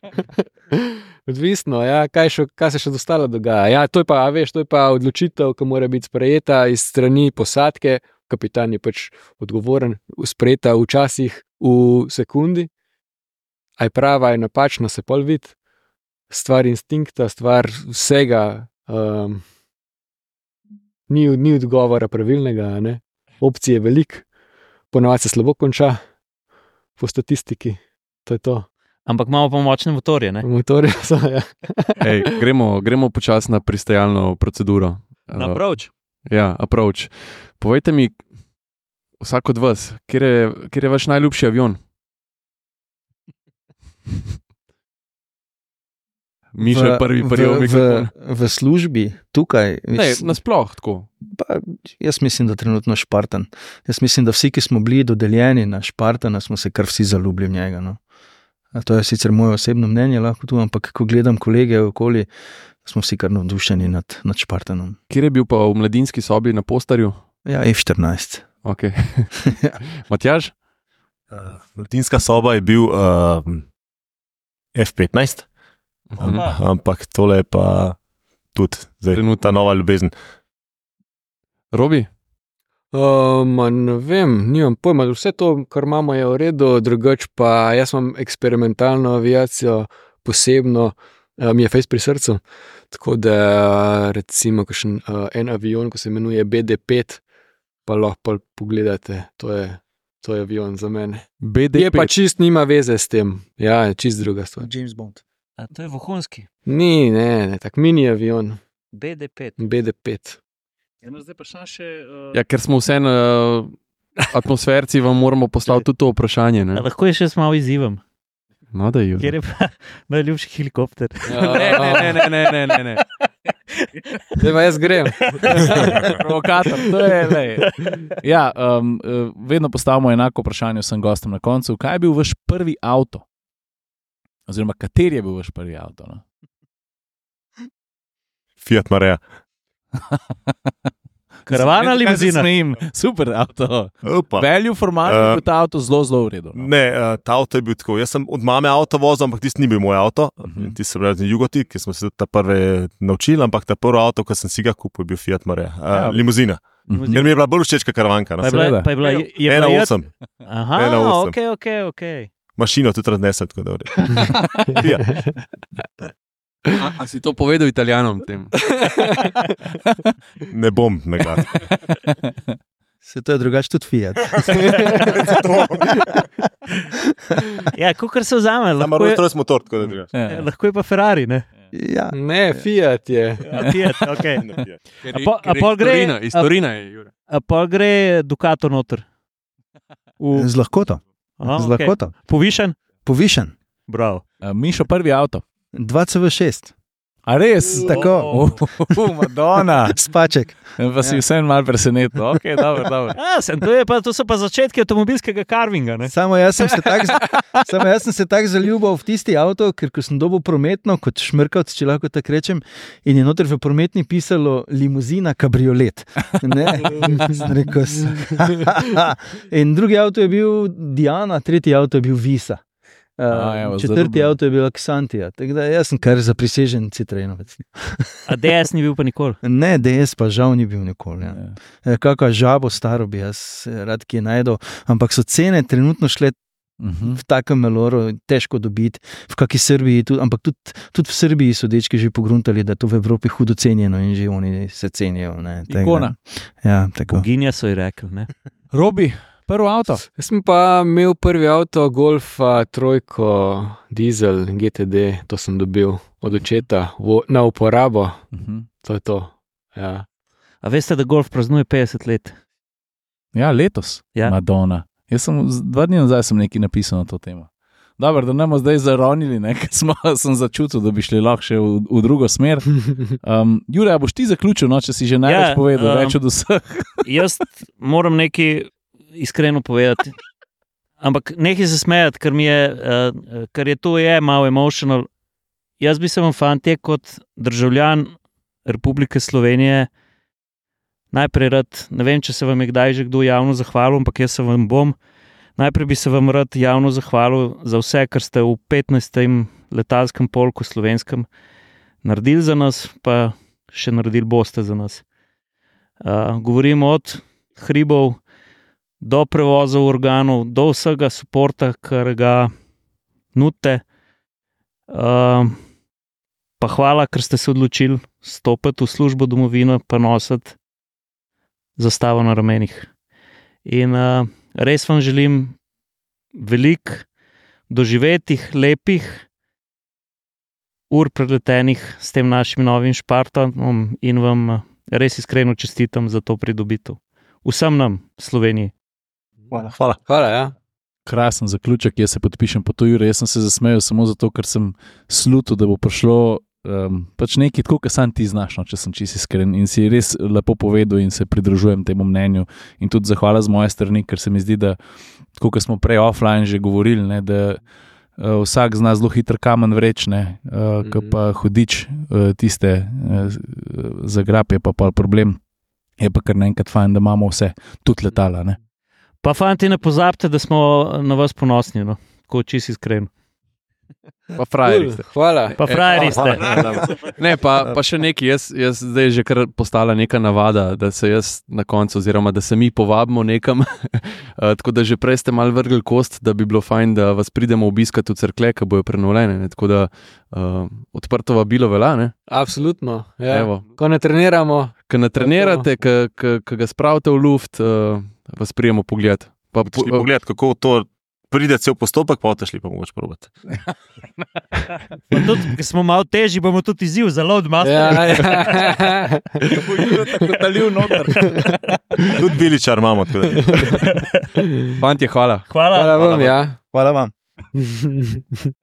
Odvisno, ja, kaj, še, kaj se še dostalo dogaja. Ja, to, je pa, veš, to je pa odločitev, ki mora biti sprejeta iz strani posadke. Kapitan je pač odgovoren, sprejeta včasih v sekundi. A je prava, a je napačna, se pol vidi. Stvar instinkta, stvar vsega. Um, ni, ni odgovora pravilnega, ne? opcije je veliko, ponovadi se slabo konča, po statistiki. To je to. Ampak imamo pa močne motorje. Ne? Motorje so. Ja. Ej, gremo gremo počasi na pristajalno proceduro. Na Uh, proč. Ja, approach. Povejte mi, vsak od vas, kje je, kjer je vaš najljubši avion? Miša je prvi v, prijel v, mikrofon. v službi, tukaj. Ne, nasploh tako. pa, jaz mislim, da trenutno Špartan. Jaz mislim, da vsi, ki smo bili dodeljeni na Špartana, smo se kar vsi zaljubili v njega. No. A To je sicer moje osebno mnenje, lahko tu, ampak ko gledam kolege okoli, smo vsi kar navdušeni nad, nad Špartanom. Kjer je bil pa v mladinski sobi na postarju? Ja, F14. Okay. Matjaž? Uh, Latinska soba je bil uh, F15, Mhm. ampak tole je pa tudi zdaj, Trenutno. ta nova ljubezen. Robi? Um, ne vem, nimam pojma, vse to, kar imamo, je v redu, drugače pa jaz imam eksperimentalno aviacijo, posebno, uh, mi je fejs pri srcu. Tako da, recimo, kakšen, uh, en avion, ko se imenuje BD5, pa lahko pol pogledate, to je, to je avion za mene. BDP. Je pa čist nima veze s tem, ja, je čist druga stvar. James Bond. A to je vohunski. Ni, ne, ne, tak mini avion, BD5. BD5. Zdaj pa še. Uh... Ja, ker smo vseeno uh, atmosferci, vam moramo postaviti tudi to vprašanje. Ne? A lahko je še s malo izzivom. No, da je. Kjer je pa najljubši helikopter? Ne, ne, ne, ne, ne, ne, ne. Zdaj pa jaz grem. Provokator, to je. Lej. Ja, um, vedno postavimo enako vprašanje vsem gostom na koncu. Kaj je bil vaš prvi avto? Oziroma, kateri je bil vaš prvi avto? No? Fiat Marea. Karavana ali limuzina? smejim? Super avto. Opa. Value for money je Eh, bil ta avto zelo, zelo redu. No. Ne, uh, ta avto je bil tako. Jaz sem od mame avto vozil, ampak tisti ni bil moj avto. Uh Mhm. -huh. Ti sem bil Jugoti, ki smo se ta prvi naučili, ampak ta prvi avto, ki sem si ga kupil, je bil Fiat Marea. Uh, Ja. Limuzina. Mhm. Ker mi je bila bolj všeč kot karavanka. No. je bila, pa je bila, je, je Ena bila jed- osem. Aha, ena osem. ok, ok, ok. Mašino tudi raznesel. Fiat. A, a si to povedal italijanom? Tem? Ne bom nagrad. Se to je drugače tudi Fiat. Ja, kot se vzame, lahko je, stroj motor, tako da je drugače. Ja. lahko je pa Ferrari. Ne? Ja, Ne, Fiat je. A, Fiat, okay. Ker A je- po- a je pol iz gre- Torina, Iz a- Torina je, Jure. A pa gre Ducato noter. V, z lahkoto. Aha, Z lahkoto. Povišen? Povišen. Bravo. A, Mišo, prvi avto. 2CV6, A res? tako, Oh, Madonna. spaček. Pa si vseeno malo presenetil. Okay, dobro, dobro. A, sem, to, je pa, to so pa začetki avtomobilskega karvinga. Ne? Samo jaz sem se tako samo jaz sem se tak zaljubil v tisti avto, ker ko sem dobil prometno, kot šmrkavc, če lahko tako rečem, in je noter v prometni pisalo limuzina, kabriolet. In drugi avto je bil Diana, tretji avto je bil Visa. Uh, A, evo, četrti zarubno. avto je bil Xantija. Tako da jaz sem kar zaprisežen Citroenovec. A DS ni bil pa nikoli. Ne, DS pa žal ni bil nikoli. Ja. Ja. Kakšno žabo staro bi jaz eh, rad kje najdel, ampak so cene trenutno šle Mhm. v takem meloru, težko dobiti, v kakšni Srbiji, tudi, ampak tudi, tudi v Srbiji so dečki že pogruntali, da je to v Evropi hudo cenjeno in že oni se cenijo. Ne, Ikona. Ja, tako. Boginja so ji rekli. Ne? Robi, prvo avto. Jaz sem pa imel prvi avto, Golfa, trojko, dizel, GTD, to sem dobil od očeta v, na uporabo, Mhm. to je to. Ja. A veste, da golf praznuje 50 let? Ja, letos. Ja. Madonna. Jaz sem dva dni nazaj sem nekaj napisal na to temo. Dobro, da ne bomo zdaj zaronili, ne, ker smo, sem začutil, da bi šli lahko še v, v drugo smer. Um, Jure, boš ti zaključil, no, če si že največ Ja, povedal, um, več od vseh. Jaz moram nekaj iskreno povedati. Ampak nekaj se smejati, ker, je, uh, ker je to je malo emotional. Jaz bi se vam, fantje, kot državljan Republike Slovenije, najprej rad, ne vem, če se vam je kdaj že kdo javno zahvalil, ampak jaz se vam bom. Najprej bi se vam rad javno zahvalil za vse, kar ste v 15. letalskem polku slovenskem naredili za nas, pa še naredili boste za nas. Uh, govorimo od hribov do prevozov organov, do vsega podporta, kar ga nudite. Uh, pa hvala, ker ste se odločili stopiti v službo domovino, pa nositi zastavo na ramenih. In uh, res vam želim veliko doživetih, lepih ur preletenih s tem našim novim Špartanom in vam uh, res iskreno čestitam za to pridobitev. Vsem nam, Sloveniji. Hvala. Hvala. Hvala, ja. krasen zaključek, jaz se podpišem po to Jure. Jaz sem se zasmejal samo zato, ker sem slutil, da bo prišlo um, pač nekaj tako, kar sam ti znaš, no, če sem čisto iskren. In si res lepo povedal in se pridružujem temu mnenju. In tudi zahvala z moje strani, ker se mi zdi, da tako kot smo prej offline že govorili, ne, da uh, vsak zna zelo hitro kamen vrečne, uh, mm -hmm. pa hudič uh, tiste uh, zagrab je pa pa problem. Je pa kar naenkrat fajn, da imamo vse, tudi letala. Ne. Pa, fanti, ne pozabite, da smo na vas ponosni, no? ko čisi iskren. Pa frajeri ste. Hvala. Pa frajeri ste. Ne, pa, pa še nekaj, jaz, jaz zdaj je že kar postala neka navada, da se jaz na koncu, oziroma da se mi povabimo nekam. Eh, tako da že prej ste mal vrgli kost, da bi bilo fajn, da vas pridemo obiskati v crkve, ki bojo prenovljene. Ne? Tako da uh, odprto vabilo velja. Ne? Absolutno. Ja. Evo. Ko ne treniramo, Ko ne trenirate, ko ga spravite v luft, uh, vas prijemo pogled. Pa, Po, pogled, kako to pride cel postopek, pa otešli pa mogoče probati. Tudi, ker smo malo težji, bomo tudi izziv za load master. ja, ja. Tako talil noter. Tudi biličar imamo. tako da- Fantje, hvala. Hvala. Hvala vam, ja. Hvala vam.